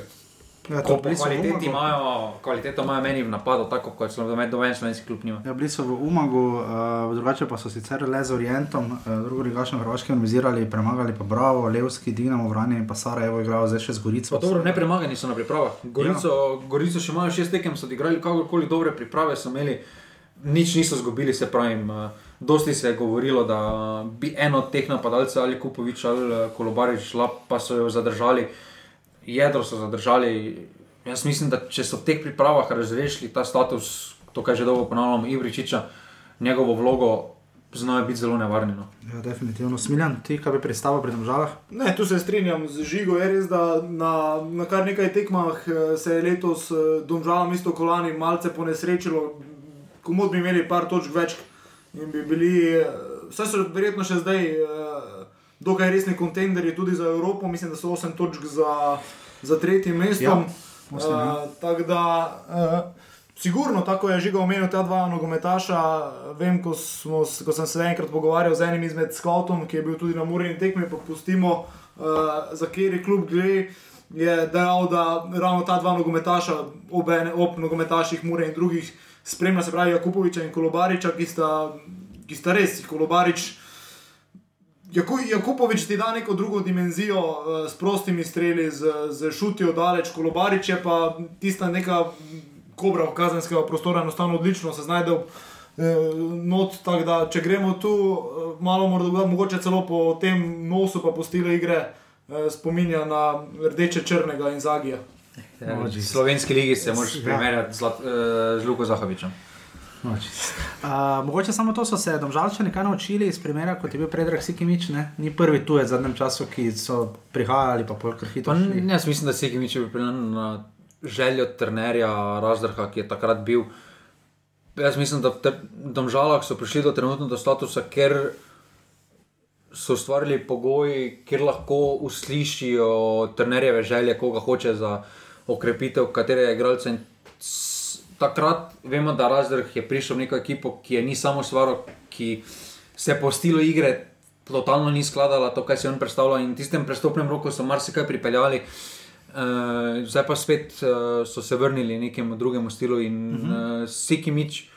Ja, ko bili so kvaliteti imajo, kvaliteto imajo meni v napadu, tako kot so v doben slovenski klub nima. Ja, bili so v Umagu, uh, drugače pa so sicer le z Orientom, uh, drugo ligašno Hrvaške organizirali, premagali pa Bravo, Levski, Dinamo, Vranje in pa Sarajevo igrajo zdaj še z Gorico. Pa dobro, nepremagani so na pripravah. Gorico, ja. Gorico še imajo šest tekem, so odigrali kakorkoli dobre priprave, so imeli, nič niso izgubili, se pravi. Dosti se je govorilo, da bi eno od teh napadalcev ali Kupovič ali eh, Kolobarič šla, pa so jo zadržali, jedro so zadržali. Jaz mislim, da če so v teh pripravah razrešili ta status, to kar že dolgo ponavljamo, Ivričiča, njegovo vlogo znajo biti zelo nevarni. No. Ja, definitivno. Smiljan, ti kaj bi predstavil pri državah? Ne, tu se strinjam z Žigo. Je res, da na, na kar nekaj tekmah eh, se je letos eh, Domžalom isto kolani malce ponesrečilo. Komod bi imeli par točk več in bi bili, eh, vse so verjetno še zdaj eh, dokaj resni kontenderi tudi za Evropo. Mislim, da so 8 točk za, za tretjim mestom. Ja. Eh, Tako da. Uh, Sigurno, tako je žiga omenil ta dva nogometaša. Vem, ko, smo, ko sem se enkrat pogovarjal z enim izmed skautom, ki je bil tudi na Murni tekmi, pa pustimo, uh, za kateri klub gre. Je dejal, da ravno ta dva nogometaša, ob, ene, ob nogometaših Mure in drugih, spremlja se pravi Jakupoviča in Kolobariča, ki sta, ki sta res Kolobarič. Jaku, Jakupovič ti da neko drugo dimenzijo uh, s prostimi streli, z, z šutijo daleč, Kolobarič je pa tista neka kobra kazenskega prostora, enostavno odlično se znajde v eh, not. Tako da, če gremo tu eh, malo, morda, mogoče celo po tem nosu, pa po stilu igre, spominja na rdeče črnega in zagija. V slovenski ligi se moraš Ja. primerjati z Luko Zahovičem. No, uh, mogoče samo to so se domžalčani kaj naučili iz primera, kot je bil Predrag Sikimič, ne? ni prvi tujec v zadnjem času, ki so prihajali pa polkar hitro. Pa, šli. jaz mislim, da se je Kimič pripeljal na željo trenerja Razdrha, ki je takrat bil. Jaz mislim, da v ter- Domžalah so prišli do trenutno do statusa, ker so ustvarili pogoji, kjer lahko uslišijo trenerjeve želje, koga hoče za okrepitev, katere igralce. Takrat vemo, da Razdrh je prišel v neko ekipo, ki je ni samo stvar, ki se po stilu igre totalno ni skladala to, kar si on predstavljal. In v tistem prestopnem roku so marsikaj pripeljali. Uh, zdaj pa spet uh, so se vrnili nekemu drugemu stilu in uh -huh. uh, Sikimič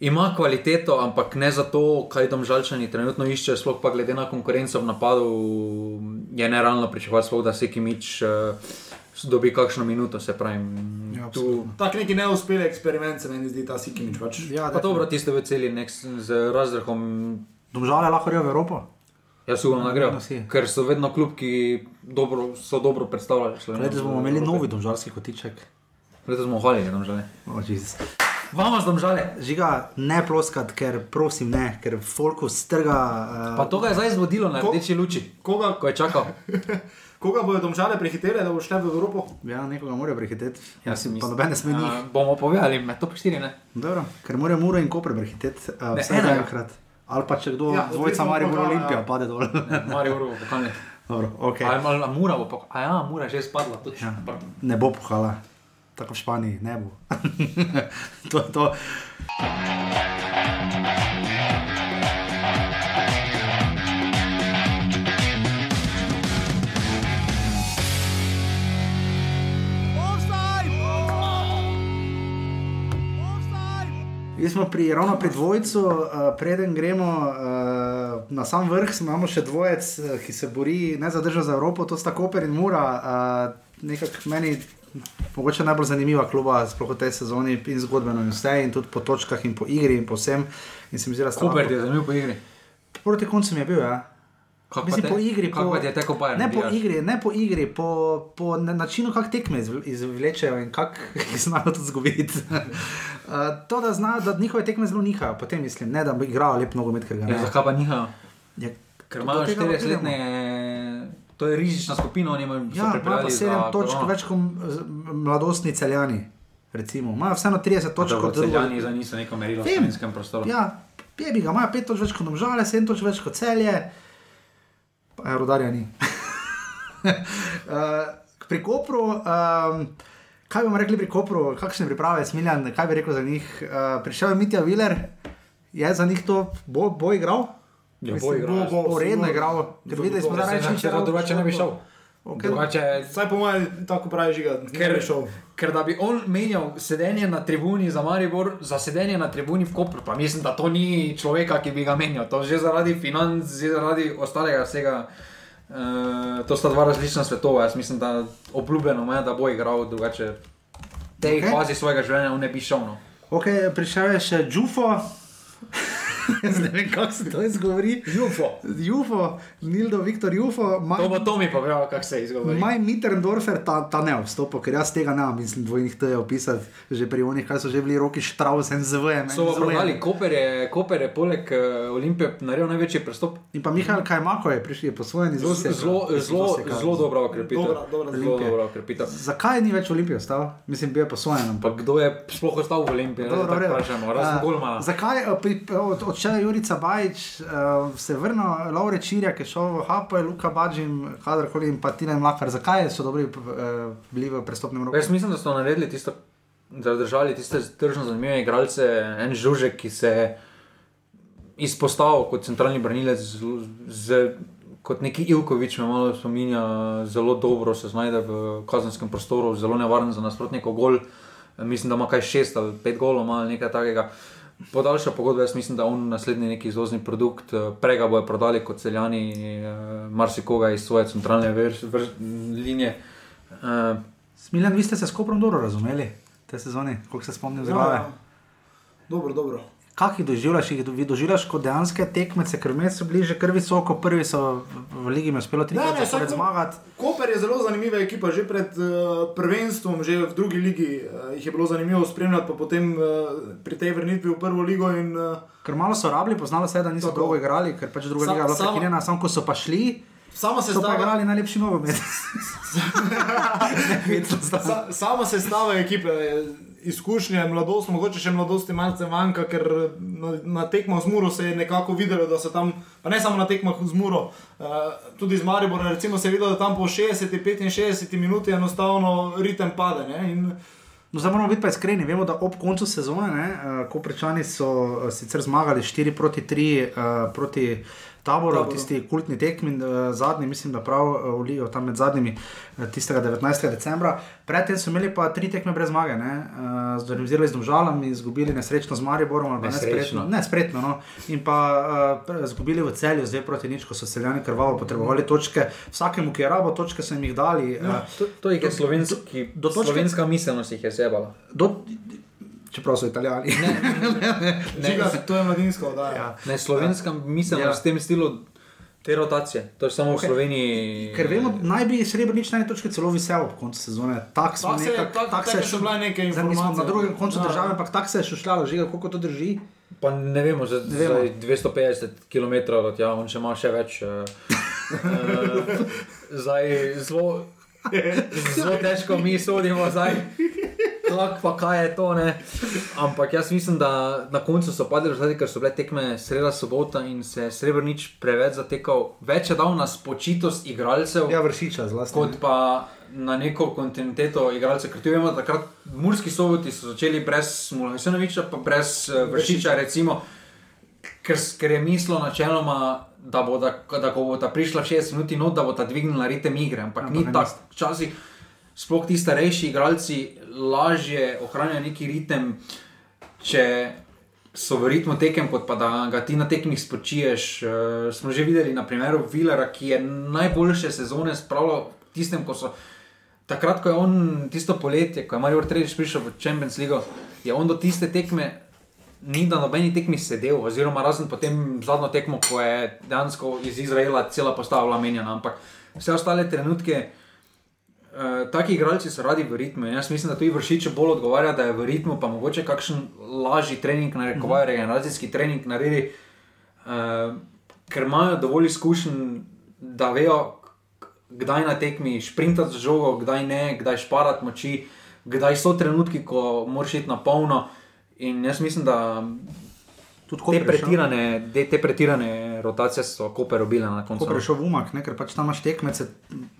ima kvaliteto, ampak ne za to, kaj tam žalčani trenutno iščejo, sploh pa glede na konkurenco v napadu, je nerealno pričakovati, sploh, da Sikimič uh, dobi kakšno minuto, se pravi. Ja, tu. Tak neki neuspeli eksperiment se meni zdi ta Sikimič. Pač. Ja, pa dobro, tiste v celi nek z razrehom. Domžale lahko grejo v Evropo. Jaz upam, da grejo, si. ker so vedno klub, ki dobro, so dobro predstavljali. Slovenijo. Letos bomo imeli novi domžalski kotiček. Letos smo hvalili, domžale. Oh, Jezus. Vama z domžale. Žiga, ne ploskat, ker prosim ne, ker folku strga. Uh, Pa to ga je zdaj zvodilo na rdeči luči, Koga, ko je čakal. koga bodo domžale prehitele, da bo šle v Evropo? Ja, nekoga morajo prehiteti. Jaz si Pa mislim. noben ne sme njih. Uh, bomo povedali, me to pištiri, ne? Dobro, ker morajo muro in kopre prehiteti. Uh, Ne, vsaj enega. enkrat. Ali pa če kdo, Ja, ja, dvojca Maribor pokala, Olimpija, ja. pade dol. Marijo Uro, pokalni. Dobro, okay. A, a, a Mura bo pokal. A ja, Mura je že spadla. točno. Ja. Ne bo puhala, tako v Španiji, ne bo. to je to. Mi smo pri, ravno pri dvojcu, uh, preden gremo uh, na sam vrh, imamo še dvojec, uh, ki se bori ne za državo za Evropo, to sta Koper in Mura. Uh, nekako meni mogoče najbolj zanimiva kluba, sploh v tej sezoni in zgodbeno in vse, in tudi po točkah in po igri in po vsem. In se mi zdi, da sta Koper je zanimiv po igri. Proti koncu je bil, ja. Kako Mislim, po igri, Kako po, je teko Bayern? ne po igri, ne po igri, po, po na- načinu, kako tekme izv- izvlečejo in kako jih znajo tudi zgubiti. uh, to, da znajo, da njihove tekme zelo nihajo, potem mislim, ne da bi igrali lep nogomet, ker ga Ja, ne. zakaj pa nihajo? Ja, Ker imajo tega pa 40-letne, to je rizična skupina, oni imajo Ja, pa pripeljali 7 za točk več kot mladostni celjani. Recimo. Imajo vseeno 30 točk kot drugi. Celjani za niso neko merilo v slovenskem prostoru. Ja, Pebi ga imajo 5 točk več kot domžale, 7 točk več kot celje, je rodarja ni. uh, pri Kopru, um, kaj bomo rekli pri Kopru, kakšne priprave, Smiljan, kaj bi rekel za njih? Uh, prišel je Mitja Viler, je za njih to bo, bo igral? Ja, Mislim, bo igral, bo, bo redno igral, ker videli smo, da reči, Če drugače ne bi šel. Okay. Drugače, Saj po mojem, tako pravi žiga, Ker- ker je šel. ker da bi on menjal sedenje na tribuni za Maribor, za sedenje na tribuni v Kopru, pa mislim, da to ni človeka, ki bi ga menjal. To že zaradi financ, že zaradi ostalega vsega. Uh, to sta dva različna svetova. Jaz mislim, da obljubljeno me, da bo igral drugače. Tej Okej. okay. fazi svojega življenja ne bi šel. No. Okay, prišel je še Džufo. Ne vem, kako se to izgovori. Jufo. Jufo, Nildo, Viktor Jufo, Maj, To bo to mi povedal, kako se izgovori. Maj Mitterndorfer, ta, ta ne vstopa, ker jaz tega ne mislim, dvojnih T je opisati, že pri onih, kaj so že bili roki Štraus, NZV. So prodali, Koper je, Koper je poleg uh, Olimpije naredil največji prestop. In pa Mihajl Kajmako je prišel po svojem izvozu. Zelo, zelo, zelo dobra okrepitev. Dobra, dobra zelo Olimpije. dobra okrepitev. Zakaj ni več Olimpije ostal? Mislim, bil je po svojem. ampak- Pa kdo je sploh ostal v Olimpiji? Dobro, Dobro, v redu. vprašamo, razen Eh, Golmana. Zakaj eh, pri- od, odšel Jurica Bajič, uh, se vrnil Laure Čirja, ki je šel v Hapo, Luka Badžim, kadarkoli in pa Tina Mlakar. Zakaj so dobri uh, bili v prestopnem roku? Jaz mislim, da so naredili tisto, zadržali tiste tržno zanimive igralce, en žužek, ki se je izpostavil kot centralni branilec, z, z, kot neki Ivkovič, me malo spominja, zelo dobro se znajde v kazenskem prostoru, zelo nevaren za nasprotnikov gol. Mislim, da ima kaj šest ali pet golov, ima ali nekaj takega. Podaljša pogodba, jaz mislim, da on naslednji neki izvozni produkt, eh, prej ga bojo prodali kot celjani, eh, marsikoga iz svoje centralne vrš, vrš, linije. Eh, Smiljan, vi ste se s Koprom dobro razumeli te sezone, koliko se spomnim zdrave. Ja, Dobro, dobro. Kak jih doživljaš, jih doživljaš kot dejanske tekmece, ker med so bili že kar visoko, prvi so v ligi mi uspelo tri leta to- zmagati. Koper je zelo zanimiva ekipa, že pred uh, prvenstvom, že v drugi ligi uh, jih je bilo zanimivo spremljati, pa potem uh, pri tej vrnitvi v prvo ligo. In, uh, Ker malo so rabili, poznalo se je, da niso Tako. dolgo igrali, ker pač druga Sa- liga je bila prekinjena, samo ko so pa šli, sama so pa sestava, igrali najlepši nogomet. Sa, sama sestava ekipe je, izkušnje, mladosti, mogoče še mladosti malce manjka, ker na, na tekmah z Muro se je nekako videlo, da so tam, pa ne samo na tekmah z Muro, uh, tudi z Mariborom, recimo se je videlo, da tam po 60-65 minuti enostavno ritem pade. Ne? In No, zdaj moramo biti pa iskreni. Vemo, da ob koncu sezone, ne, uh, ko prečani so uh, sicer zmagali 4 proti 3 uh, proti taboru, Taboru. tisti kultni tekmi, uh, zadnji, mislim, da prav v Ligo, tam med zadnjimi, uh, tistega 19. decembra. Predtem so imeli pa tri tekme brez zmage, ne, zorganizirali z Domžalami, izgubili nesrečno z Mariborom, ali pa Nesrečno. nespretno, nespretno no. in pa uh, izgubili v celju, zdaj proti nič, ko so seljani krvavo potrebovali točke. Vsakemu, ki je rabo, točke so jim jih dali. Uh, To, to jih je slovenski, do točke- slovenska miselnost jih je zebala. do, čeprav so italijani. Žiga, to je mladinsko, da je. Ja. Ne, slovenska miselnost Ja. v tem stilu te rotacije. To je samo Okej. v Sloveniji. Ker vemo, naj bi srebrnič na eni točki celo visel ob koncu sezone. Tak smo Tak se je- nekako- tak- tak se mi smo informacije. Na drugem koncu Ja. države, ampak tako se je šušljalo, že koliko to drži. Pa ne vemo, za, Ne vemo. za 250 km od tja, on še ima še več. Uh, uh, zdaj zelo, zelo težko mi sodimo, zdaj. Kako pa kaj je to? Ne? Ampak jaz mislim, da na koncu so padli rezultati, ker so bile tekme sreda sobota in se je Srebrnič preveč zatekal. Več je dal na spočitost igralcev. Ja, vršiča zlasti. kot pa na neko kontinuiteto igralcev. Ker tu vemo, da takrat Murski soboti so začeli brez Mulhajsenoviča, pa brez uh, Vršiča, recimo, ker, ker je mislil načeloma, da bo, da, da bo ta prišla 60 minut, not, da bo ta dvignila ritem igre. Ampak Ampak ni tako. Včasih sploh ti starejši igralci lažje ohranjajo neki ritem, če so v ritmu tekem, kot pa da ga ti na tekmih spočiješ. Uh, smo že videli na primeru Vilera, ki je najboljše sezone spravljal tistem, ko so. Takrat, ko je on tisto poletje, ko je Marijo Tretjič prišel v Champions League, je on do tiste tekme ni na nobeni tekmi sedel, oziroma razen potem zadnjo tekmo, ko je dejansko iz Izraela cela postava bila menjena. Ampak vse ostale trenutke, uh, taki igralci so radi v ritmu. Jaz mislim, da tudi vršiče bolj odgovarja, da je v ritmu, pa mogoče kakšen lažji trening, narekovajo regeneracijski trening naredi, uh, ker imajo dovolj izkušenj, da vejo, kdaj na tekmi šprintati z žogo, kdaj ne, kdaj šparati moči, kdaj so trenutki, ko moraš iti na polno. In jaz mislim, da te je pretirane, te, te pretirane rotacije so koper robile na koncu. Ko prešel v umak, ne, ker pač tam imaš tekmece.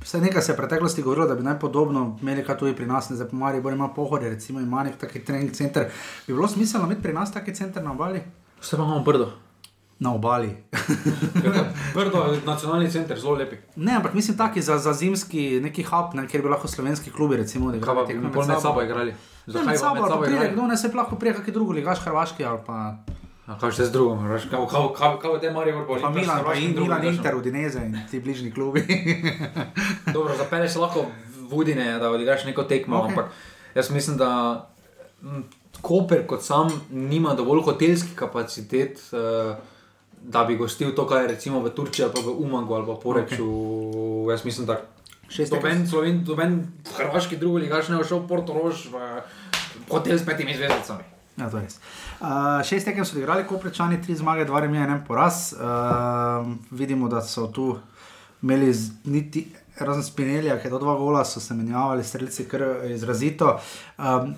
Vse nekaj se je v preteklosti govorilo, da bi naj podobno imeli kot tudi pri nas, ne zdaj po Mariju, ima pohode, recimo ima nek taki trening center. Bi bilo smiselno imeti pri nas taki center na obali? Vse pa imamo brdo. Na obali. Brdo je nacionalni center, zelo lepi. ne, ampak mislim taki za, za zimski neki hub, ne, kjer bi lahko slovenski klubi recimo Kaj odigrali pa tekme bi med sabo igrali? Ne, Zakaj med pa sabo, med pa sabo pride, igrali? kdo ne se lahko prije, kakšen drugi ligaš, hrvaški ali pa, A kaj še z drugim, veš, kaj, kaj, kaj, kaj bo te Marijo Vrbo? pa Milan, pa in Milan Inter, Udineze in ti bližnji klubi. Dobro, zapeleš se lahko v Udine, da odigraš neko tekmo, Ok. okay. ampak jaz mislim, da Koper kot sam nima dovolj hotelskih kapacitet, uh, da bi gostil to, kar je recimo v Turčiji ali pa v Umagu ali pa Poreču. Okay. Jaz mislim, da Šest Doben, Sloven, doben hrvaški drugi ligaš ne bo šel v Portorož v hotel s petimi zvezdicami. Ja, to je res. Uh, šest tekem so igrali, koprečani, tri zmage, dva remi, en poraz. Uh, vidimo, da so tu imeli z, niti, razen spinelja, ki je do dva gola, so se menjavali, streljci kar izrazito. Um,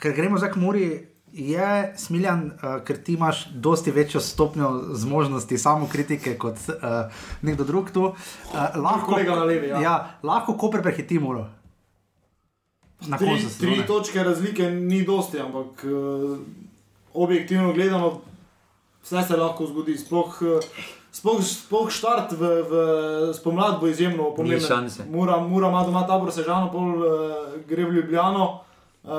ker gremo zdaj k Muri. Je smiljan, uh, ker ti imaš dosti večjo stopnjo zmožnosti samo kritike kot uh, nekdo drug tu. Uh, lahko, kolega na levi, ja. ja, lahko Koper prehiti Muro. Na Tri, koncu tri točke razlike ni dosti, ampak uh, objektivno gledano, vse se lahko zgodi. Sploh, uh, sploh, sploh štart v, v spomlad bo izjemno pomemben. Mura ima doma tabor Sežano, pol uh, gre v Ljubljano. Uh,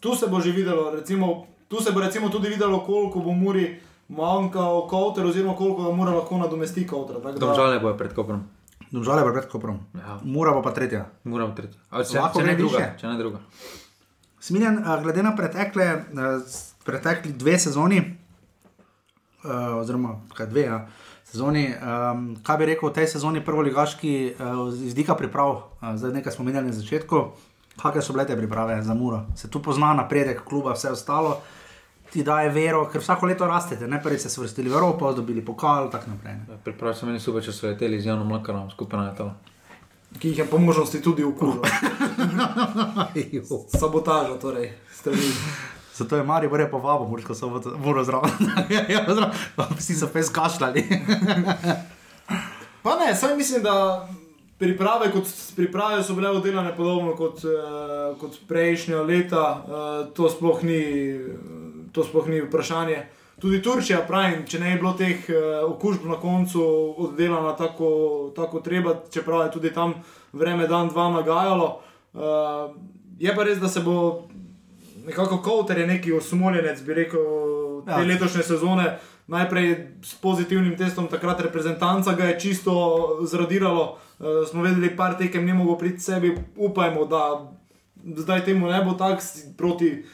tu se bo že videlo, recimo, tu se bo recimo tudi videlo, koliko bo Muri manjkal Kowter, oziroma koliko ga Mura lahko nadomesti Kowter. Domžale bojo pred Koprom. Domžale pa pred Koprom. Ja. Mura pa, pa tretja. Moram tretji. Ali če, Lahko ne druga. višje. Če ne druga. Smiljan, eh, glede na pretekle, eh, pretekli dve sezoni, uh, oziroma kaj dve ja, sezoni, kaj bi rekel v tej sezoni, prvo ligaški, z vidika priprav, zdaj nekaj smo menjali na začetku, kakšne so bile te priprave za Muro. Se tu pozna napredek kluba, vse ostalo. Ti daje vero, ker vsako leto rastete, ne prvi ste se vrstili v Evropo, dobili pokal, tako naprej. Ne. Priprav se meni super, če so leteli z Janom Mlakarom skupaj na letalo. ki jih je po možnosti tudi okužil. Sabotaža, torej, strani. Zato je Marijo Bore povabo, morsko so voro zraven. Ja. Vsi so pes kašljali. Pa ne, saj mislim, da priprave, kot priprave so bile oddelane podobno kot, uh, kot prejšnja leta. Uh, to, sploh ni, to sploh ni vprašanje. Tudi Turčija, pravim, če ne bi bilo teh uh, okužb na koncu oddelana tako, tako treba, čeprav je tudi tam vreme dan dva nagajalo. Uh, je pa res, da se bo nekako Kowter je neki osmoljenec, bi rekel, te Ja. letošnje sezone. Najprej s pozitivnim testom, takrat reprezentanca ga je čisto zradiralo, uh, smo vedeli, par tekem ni mogel priti sebi, upajmo, da zdaj temu ne bo tako, proti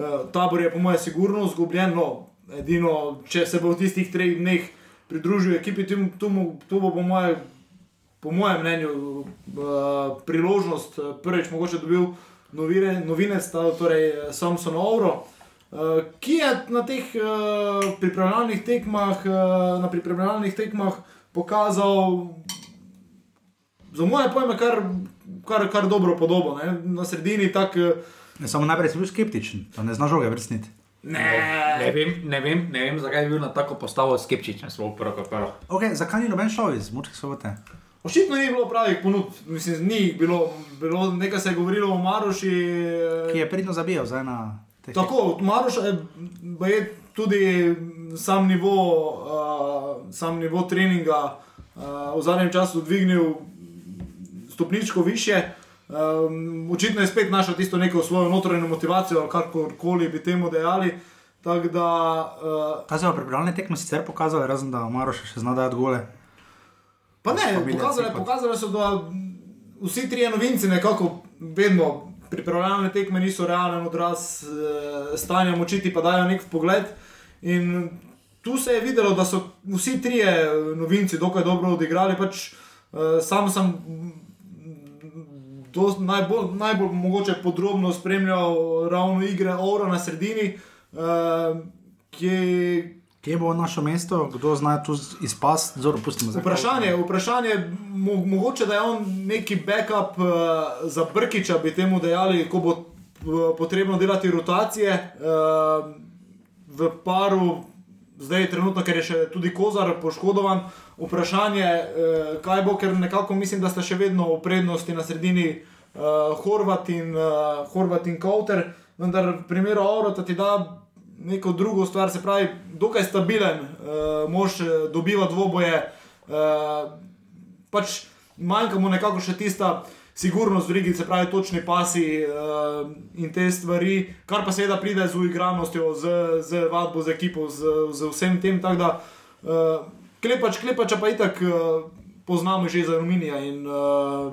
uh, taboru je po mojem sigurno izgubljen. No, edino, če se bo v tistih treh dneh pridružil ekipi, tu, tu, tu bo po mojem po mojem mnenju, uh, priložnost, eh, prvič mogoče dobil novine, novinec, torej eh, Samson Ovro, uh, ki je na teh uh, pripravljalnih tekmah, uh, na pripravljalnih tekmah pokazal, za moje pojme, kar, kar, kar dobro podobo. Ne? Na sredini tak. eh, Ne, samo najprej si bil skeptičen, da ne znaš žoge vrstniti. Ne, ne, vem, ne, vem, ne vem, zakaj je bil na tako postavo skeptičen, prvo kot prvo. Okay, zakaj ni noben šel iz Murske sobote? Očitno ni bilo pravih ponudb, mislim, ni bilo, bilo nekaj se je govorilo o Maroši. eh, Ki je pridno zabijal zdaj na teh. Tako, Maroš je, je tudi sam nivo, uh, sam nivo treninga uh, v zadnjem času dvignil stopničko više. Um, očitno je spet našel tisto neko svojo notranjo motivacijo, karkoli bi temu dejali. Tako da, uh, je v pripravljalne tekme sicer pokazalo, razen da Maroš še zna dajati gole? pa ne, pokazali, pokazali so, da vsi trije novinci nekako vedno pripravljalne tekme niso realen odraz uh, stanja moči, ti pa dajo nek pogled. In tu se je videlo, da so vsi trije novinci dokaj dobro odigrali. Pač, uh, sam sem to najbolj, najbolj mogoče podrobno spremljal ravno igre Ora na sredini, uh, ki Kje bo našo mesto, kdo zna tu izpast, zelo pustimo za Vprašanje, vprašanje mo, mogoče da je on neki backup uh, za Brkiča, bi temu dejali, ko bo uh, potrebno delati rotacije uh, v paru, zdaj trenutno, ker je še tudi Kozar poškodovan. Vprašanje, uh, kaj bo, ker nekako mislim, da sta še vedno v prednosti na sredini uh, Horvat in, uh, Horvat in Kauter, vendar v primeru Aurota ti da neko drugo stvar, se pravi, dokaj stabilen, uh, mož eh, dobiva dvoboje, uh, pač manjka mu nekako še tista sigurnost v rigi, se pravi, točni pasi uh, in te stvari, kar pa seveda pride z uigranostjo, z, z vadbo, z ekipo, z, z vsem tem. Tako da uh, klepač, klepača pa itak uh, poznamo že iz aluminija in uh,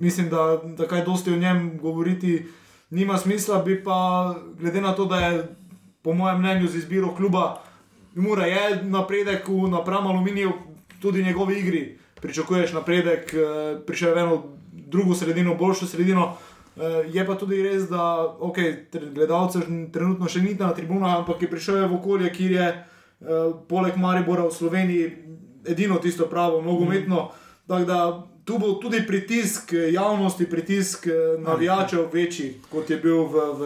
mislim, da, da kaj dosti o njem govoriti nima smisla, bi pa glede na to, da je po mojem mnenju z izbiro kluba Mura je napredek v napram aluminiju, tudi njegovi igri. Pričakuješ napredek, prišel je eno drugo sredino, boljšo sredino. Eh, Je pa tudi res, da okay, gledalcev trenutno še ni na tribunah, ampak je prišel v okolje, kjer je eh, poleg Maribora v Sloveniji edino tisto pravo, nogometno. Tako da tu bo tudi pritisk eh, javnosti, pritisk navijačev večji, kot je bil v, v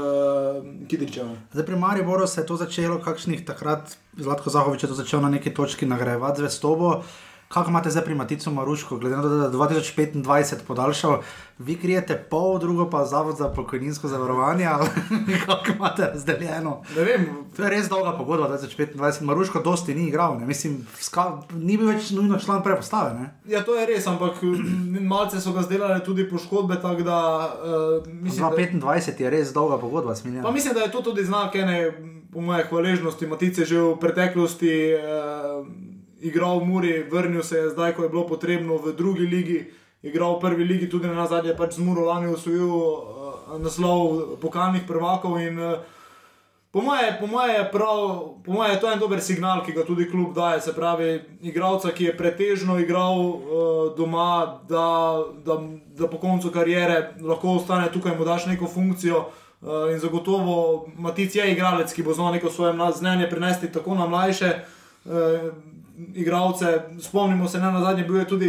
Kidričevu. Zdaj pri Mariboru se je to začelo, kakšnih takrat Zlatko Zahovič je to začel na neki točki nagrajevati zvestobo. Kako imate zdaj pri Maticu Maruško, glede na to, da je 2025 podaljšal, vi krijete pol, drugo pa Zavod za pokojninsko zavarovanje, ali kako imate razdeljeno? To je res dolga pogodba, 2025. Maruško dosti ni igral, ne? mislim, ska, ni bil več nujno član prepostave. Ne? Ja, to je res, ampak mm, malce so ga zdelali tudi poškodbe, tako da uh, mislim, da, 2025 je res dolga pogodba, smilja. pa mislim, da je to tudi znak ene, po moje, hvaležnosti. Matice že v preteklosti uh, igral v Muri, vrnil se je zdaj, ko je bilo potrebno v drugi ligi, igral v prvi ligi, tudi na zadnje pač z Muro lani osvojil uh, naslov pokalnih prvakov. In, uh, Po moje, po moje je prav, po moje je to en dober signal, ki ga tudi klub daje. Se pravi, igralca, ki je pretežno igral uh, doma, da, da, da po koncu kariere lahko ostane tukaj, mu daš neko funkcijo. Uh, in zagotovo Matic je igralec, ki bo znal neko svoje znanje prenesti tako na mlajše uh, igralce. Spomnimo se, na zadnje, bil je tudi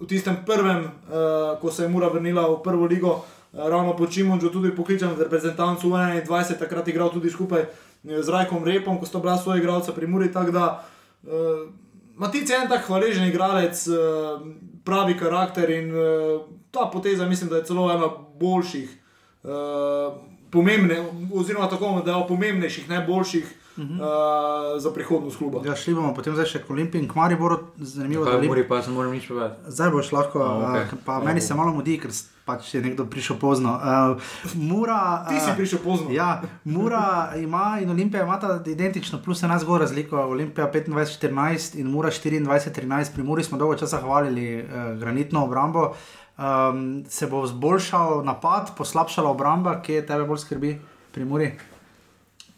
v tistem prvem, uh, ko se je Mura vrnila v prvo ligo, uh, ravno po Čimunču, tudi pokličen v reprezentancu 21, takrat igral tudi skupaj eh, z Rajkom Repom, ko sta bila svoja igralca pri Muri. Tako da uh, Matic je en tak hvaležen igralec, uh, pravi karakter in uh, ta poteza mislim, da je celo ena boljših. Uh, Pomembne, oziroma tako, da je pomembnejših, ne boljših uh -huh. uh, za prihodnost kluba. Ja, šli bomo potem še k Olimpiji in k Mariboru, zanimivo Kaj Olimp- Muri pa se moram nič povedati. Zdaj boš lahko, A, okej. uh, pa meni se malo mudi, ker pač je nekdo prišel pozno. Uh, Mura, Ti si eh, prišel pozno. Ja, Mura ima in Olimpija imata identično, plus ena zgor razliko. Olimpija 25-14 in Mura 24-13. Pri Muri smo dolgo časa hvalili uh, granitno obrambo. Um, se bo zboljšal napad, poslabšala obramba, kje tebe bolj skrbi pri Muri?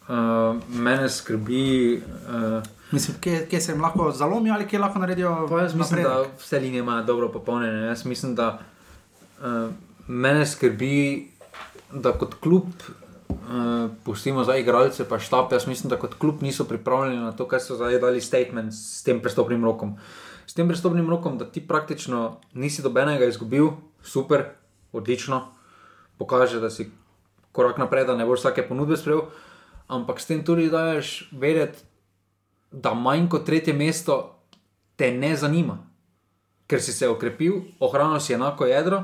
Uh, mene skrbi. Uh, Mislim, kje, kje se jim lahko zalomijo ali kje lahko naredijo? Pa jaz mislim, napredek? da vse linije imajo dobro popolnjene. Jaz mislim, da uh, mene skrbi, da kot klub, uh, pustimo za igralce, pa štab, jaz mislim, da kot klub niso pripravljeni na to, kar so zdaj dali statement s tem prestopnim rokom. S tem prestopnim rokom, da ti praktično nisi dobenega izgubil, super, odlično, pokaže, da si korak naprej, da ne boš vsake ponudbe sprejel, ampak s tem tudi daješ vedeti, da manj kot tretje mesto te ne zanima, ker si se okrepil, ohranil si enako jedro.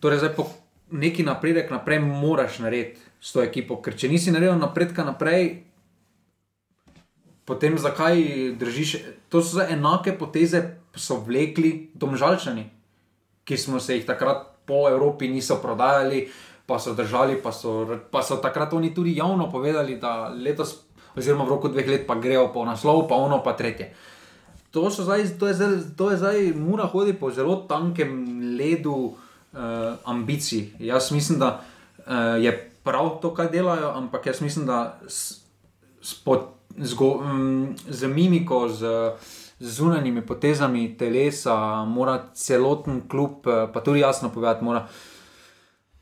Torej, zdaj po neki napredek naprej moraš narediti s to ekipo, ker če nisi naredil napredka naprej, potem zakaj držiš? To so enake poteze, so vlekli domžalčani, ki smo se jih takrat po Evropi niso prodajali. Pa so držali, pa so, pa so takrat oni tudi javno povedali, da letos, oziroma v roku dveh let, pa grejo po naslov, pa ono, pa tretje. To, zdaj, to, je zdaj, to je zdaj, mora hoditi po zelo tankem ledu uh, ambicij. Jaz mislim, da uh, je prav to, kar delajo, ampak jaz mislim, da s, s, pod, z, go, um, z mimiko, z, z zunanjimi potezami telesa, mora celoten klub, uh, pa tudi jasno povedati, mora,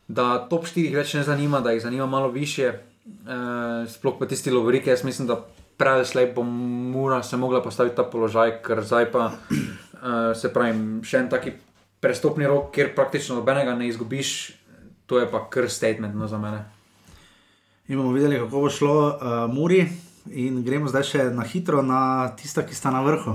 da top 4 več ne zanima, da jih zanima malo više, uh, sploh pa tisti lovorike. Jaz mislim, da prej slej bo mora se mogla postaviti ta položaj, ker zdaj pa uh, se pravi, še en taki prestopni rok, kjer praktično nobenega ne izgubiš, to je pa kar statement no, za mene. In bomo videli, kako bo šlo uh, Muri. In gremo zdaj še na hitro na tista, ki sta na vrhu.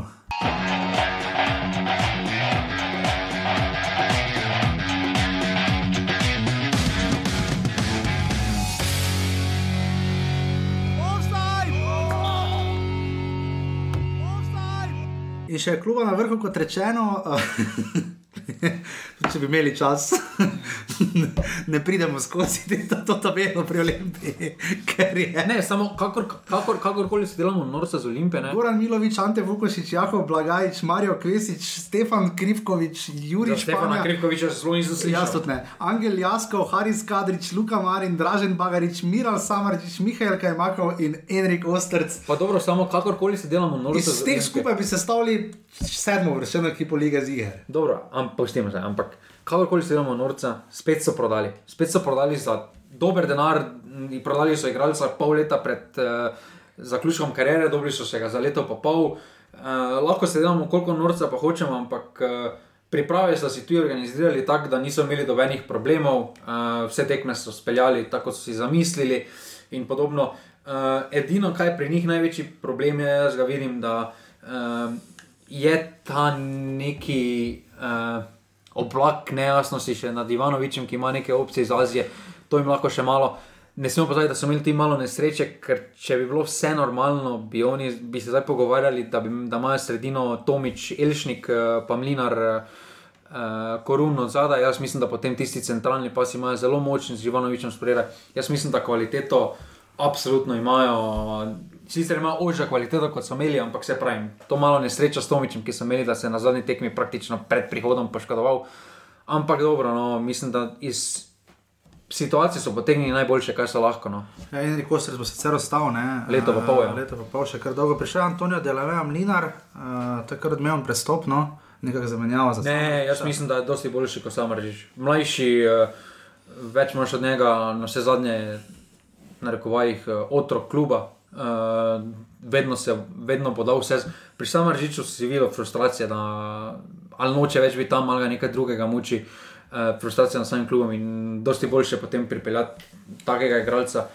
In še kluba na vrhu, kot rečeno, tudi če bi imeli čas, ne pridemo skozi to, tabelo pri Olimpiji, je. Ne, samo kakor, kakor, kakorkoli se delamo norca z Olimpije, ne. Goran Milovič, Ante Vukošič, Jako Blagajč, Marijo Kvesič, Stefan Krivkovič, Juri Stefana Španja. Krivkoviča zelo nisem slišal. Jaz tudi ne. Angel Jaskov, Haris Kadrič, Luka Marin, Dražen Bagarič, Miral Samarčič, Mihajl Kajmakov in Enrik Ostrc. Pa dobro, samo kakorkoli se delamo norca Iz z teh Olimpije. skupaj bi se stavili sedmo vršeno ekipo Lige Ziger. Dobro, ampak pustimo se, ampak kakorkoli se delamo norca, spet so prodali. Spet so prodali za dober denar, prodali so igralca pol leta pred uh, zaključkom kariere, dobili so se ga za leto pa pol. Uh, lahko se delamo koliko norca pa hočemo, ampak uh, priprave so si tu organizirali tako, da niso imeli dobenih problemov, uh, vse tekme so speljali tako, kot so si zamislili in podobno. Uh, edino, kaj pri njih največji problem, je, jaz ga vidim, da uh, je ta neki uh, oblak nejasnosti še nad Ivanovičem, ki ima neke opcije iz Azije. To jim lahko še malo. Ne smemo pozabiti, da so imeli ti malo nesreče, ker če bi bilo vse normalno, bi oni bi se zdaj pogovarjali, da, bi, da imajo sredino Tomič, Elšnik, eh, pa Mlinar, uh, Korun od zadaj. Jaz mislim, da potem tisti centralni pas imajo zelo močni z Ivanovičem spredaj. Jaz mislim, da kvaliteto absolutno imajo. Sicer imajo ožja kvaliteto, kot so imeli, ampak se pravi, to malo nesreča s Tomičem, ki so imeli, da se je na zadnji tekmi praktično pred prihodom poškodoval. Ampak dobro, no, mislim, da iz situacije so potegnili najboljše, kar so lahko. No. Ja, Enrik Ostrc bo sicer ostal, ne? Leto pa pol, ja. Uh, Leto pa pol, še kar dolgo. Prišel je Antonijo Delaveja Mlinar, uh, takrat odmeven prestop, no, nekako zamenjava za Ne, jaz mislim, da je dosti boljši kot sam režiš. Mlajši, eh, več imaš od njega, na vse zadnje, na rekovajih, eh, otrok kluba. Uh, vedno se vedno podal vse. Pri samem režiču si videl frustracije, da ali noče več biti tam, ali ga nekaj drugega muči, uh, frustracija na samem klubu in dosti boljše potem pripeljati takega igralca.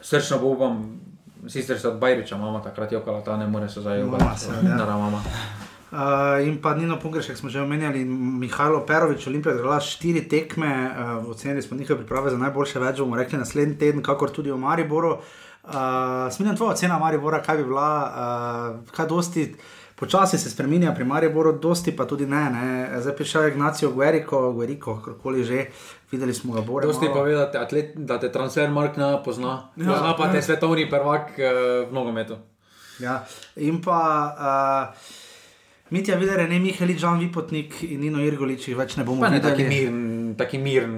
Srčno upam, sicer se od Bajriča, mama takrat jokala, ta ne more se zdaj Mama, jokati. Uh, in pa Nino Pungrešek smo že omenjali, Mihajlo Perovič, Olimpija je igrala štiri tekme, uh, ocenili smo njihove priprave za najboljše več, bomo rekli naslednji teden, kakor tudi v Mariboru. Uh, Smiljam tvoja ocena Maribora, kaj bi bila, uh, kaj dosti. Počasi se spremenja pri Mariboru, dosti pa tudi ne. ne. Zdaj prišel je Ignacio Gueriko, Gueriko, kakorkoli že, videli smo ga bolj. Dosti pa ve, da te, atlet, da te transfer mark ne pozna. Ja. Pozna pa te svetovni prvak uh, v nogometu. Ja. In pa uh, Mitja Videre, ne Mihajli, Žan Vipotnik in Nino Irgolič, več ne bomo ne taki videli. miren, taki miren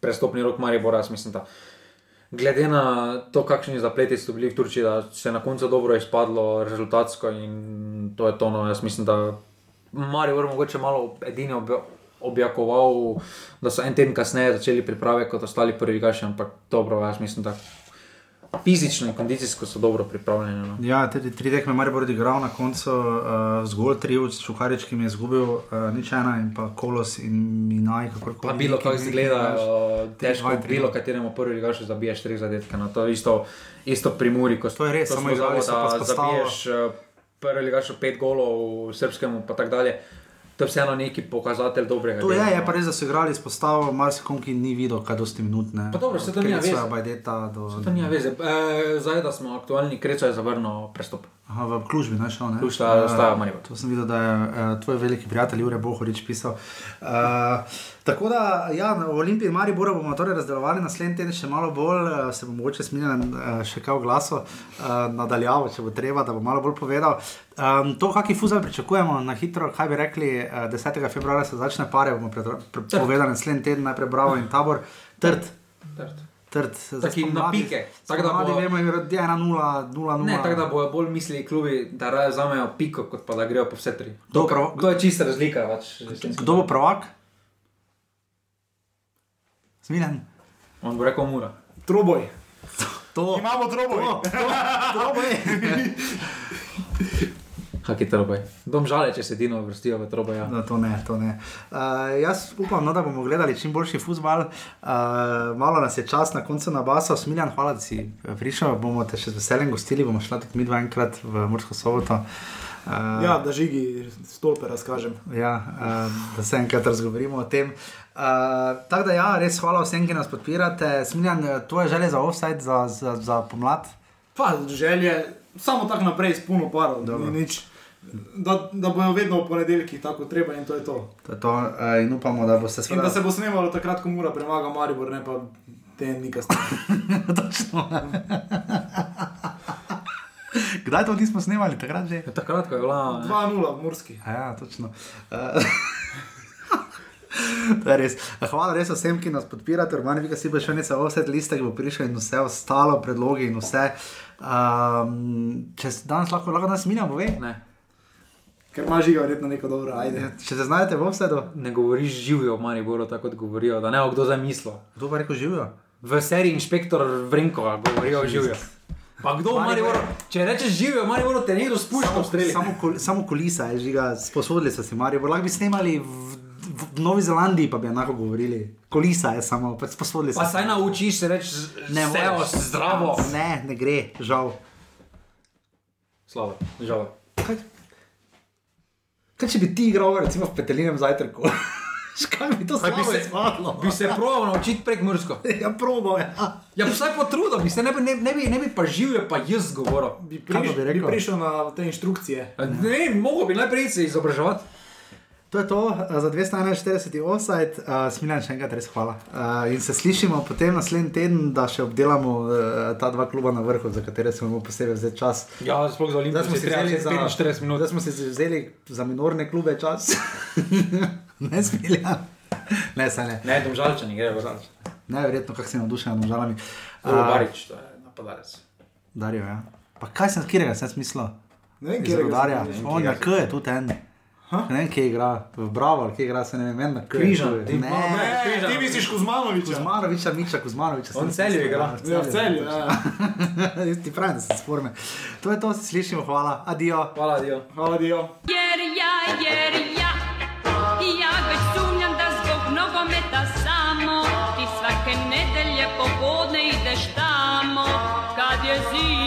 prestopni rok Maribora, jaz mislim, da glede na to, kakšni zapleti so bili v Turčiji, da se je na koncu dobro izpadlo rezultatsko in to je to. No, jaz mislim, da Maribor mogoče malo edini ob, objakoval, da so en teden kasneje začeli priprave kot ostali prvi gaši, ampak dobro, jaz mislim, da fizično in kondicijsko so dobro pripravljeni. No. Ja, tudi tri tekme Maribor odigral na koncu, uh, zgolj tri od Čukarič, ki mi je izgubil uh, nič ena in pa Kolos in Minaj, kakorkoli. Pa bilo, kako izgleda, uh, težko je bilo, kateremu prvi ligaš zabiješ tri zadetke. No, to je isto, isto pri Muri, ko To je res, ko samo igrali so pa zabiješ uh, prvi ligaš pet golov, srpskemu pa tako dalje. To je vseeno neki pokazatelj dobrega. To je, dela, je no. pa res, da so igrali s postavo, marsikom, ki ni videl, kaj dosti minut. Ne. Pa dobro, saj to Kreca, veze. Do... To nima veze. E, zdaj, da smo aktualni, Kreco je zavrnil prestop. Aha, v Klužbi, ne šel, ne? Kluž sta- Eh, sta Maribor. To sem videl, da je uh, tvoj veliki prijatelj Jure Bohorič pisal. Uh, tako da, ja, v Olimpiji in Mariboru bomo torej razdelovali naslednji teden še malo bolj, uh, se bomo mogoče smiljali uh, še kaj v glasu, uh, nadaljavo, če bo treba, da bo malo bolj povedal. Um, to, kakšen fuzbol pričakujemo, na hitro, kaj bi rekli, uh, 10. februarja se začne pare, bomo pre, pre, povedali naslednji teden, najprej Bravo in Tabor, trd. Trd, Taki na pike. Tako da bo- vemo, da je 1-0, 0-0. Ne, tako da bojo bolj mislili klubi, da raje vzamejo piko, kot pa da grejo po vse tri. Dobro. To je čista razlika. Pač, Kdo bo prvak? Smiljen. On bo rekel mura. Troboj. To. Imamo troboj. Troboj. Haki trobaj. Dom žale, če se Dino vrstijo v trobaj. Ja. No, to ne, to ne. Uh, jaz upam, no, da bomo gledali čim boljši futbal. Uh, malo nas je čas na koncu nabasal. Smiljan, hvala, da si prišel. Bomo te še z veseljem gostili, bomo šla tudi mi dva enkrat v Mursko soboto. Uh, Ja, da žigi stolpe razkažem. ja uh, da se enkrat razgovorimo o tem. Uh, tako da, ja, res hvala vsem, ki nas podpirate. Smiljan, tvoje želje za offside, za, za, za pomlad? Pa želje, samo tako naprej, s puno parov, Dobro. ni nič. Da, da bojo vedno v ponedeljkih tako treba in to je to. To je to, uh, in upamo, da boste In da seveda se bo snemalo takrat, ko mora premaga Maribor, ne pa te nikasne. Točno. Kdaj to nismo snemali, takrat že? Takrat, ko je bila. 2-0 v Murski. A Ja, točno. Uh, res. Hvala res vsem, ki nas podpirate, Urbani Vika si bo še nekaj offset liste, ki bo prišel in vse ostalo, predlogi in vse. Um, če se danes lahko, lahko nas minja, bo ve. Ne, Ker ima žiga verjetno neko dobro, ajde. Če se znajdete v offsetu, ne govoriš živijo v Mariboru, tako kot govorijo, da ne bo kdo zamislil. kdo pa rekel živijo? V seriji inšpektor Vrenko govorijo živijo. Pa kdo v Mariboru? Če rečeš živijo v Mariboru, te nekdo spušča v streli. Samo, kol, samo kolisa je žiga, sposodili so si Marijo. Lahko bi snemali v, v Novi Zelandiji, pa bi enako govorili. Kolisa je samo, pač sposodili so Pa saj naučiš se reči Ne moreš. zdravo. Ne, ne gre, žal. Slabo, žal. Kaj, kaj če bi ti igral, recimo v petelinem zajtrku? Škaj bi to Kaj bi se, izpadlo? bi se proval naučiti prek Mursko. Ja, probo, ja. Ja, pa vsaj potrudil bi se, ne bi, ne, ne, bi, ne bi pa živel, pa jaz govoril. Bi, Kaj priš, bi bi, prišel na te inštrukcije. Ne, mogo bi najprej se izobraževati. To je to uh, za 241 offside, uh, smiljan še enkrat res hvala. Uh, in se slišimo potem naslednji teden, da še obdelamo uh, ta dva kluba na vrhu, za katere se bomo posebej vzeti čas. Ja, sploh za Zdaj smo si vzeli za 45 minut. Zdaj smo si vzeli za minorne klube čas. ne smiljan. Ne, saj ne. Ne, domžalčani grejo v Žalč. Neverjetno, kako si navdušen nad žalami. Uro Barič, to je napadalec. Darijo, ja. Pa kaj sem, kjer ga sem smislil? Ne vem, Iz kje Rudarja. ne vem, On kje je ga- K je tudi en. Ha? Ne vem, kje igra, v Bravo, kje igra, se ne vem, vem na križu. Ne, ne, ne, ti misliš Kuzmanoviča. Kuzmanoviča, Miča, Kuzmanoviča. On celju igra, ja, v celju. Ja. ti pravi, da se sporme. To je to, se slišimo, hvala, adijo. Hvala, adijo. Hvala, adijo. Jer ja, jer ja, ja več sumnjam, da zbog nogometa samo, ti svake nedelje popodne ideš tamo, kad je zim.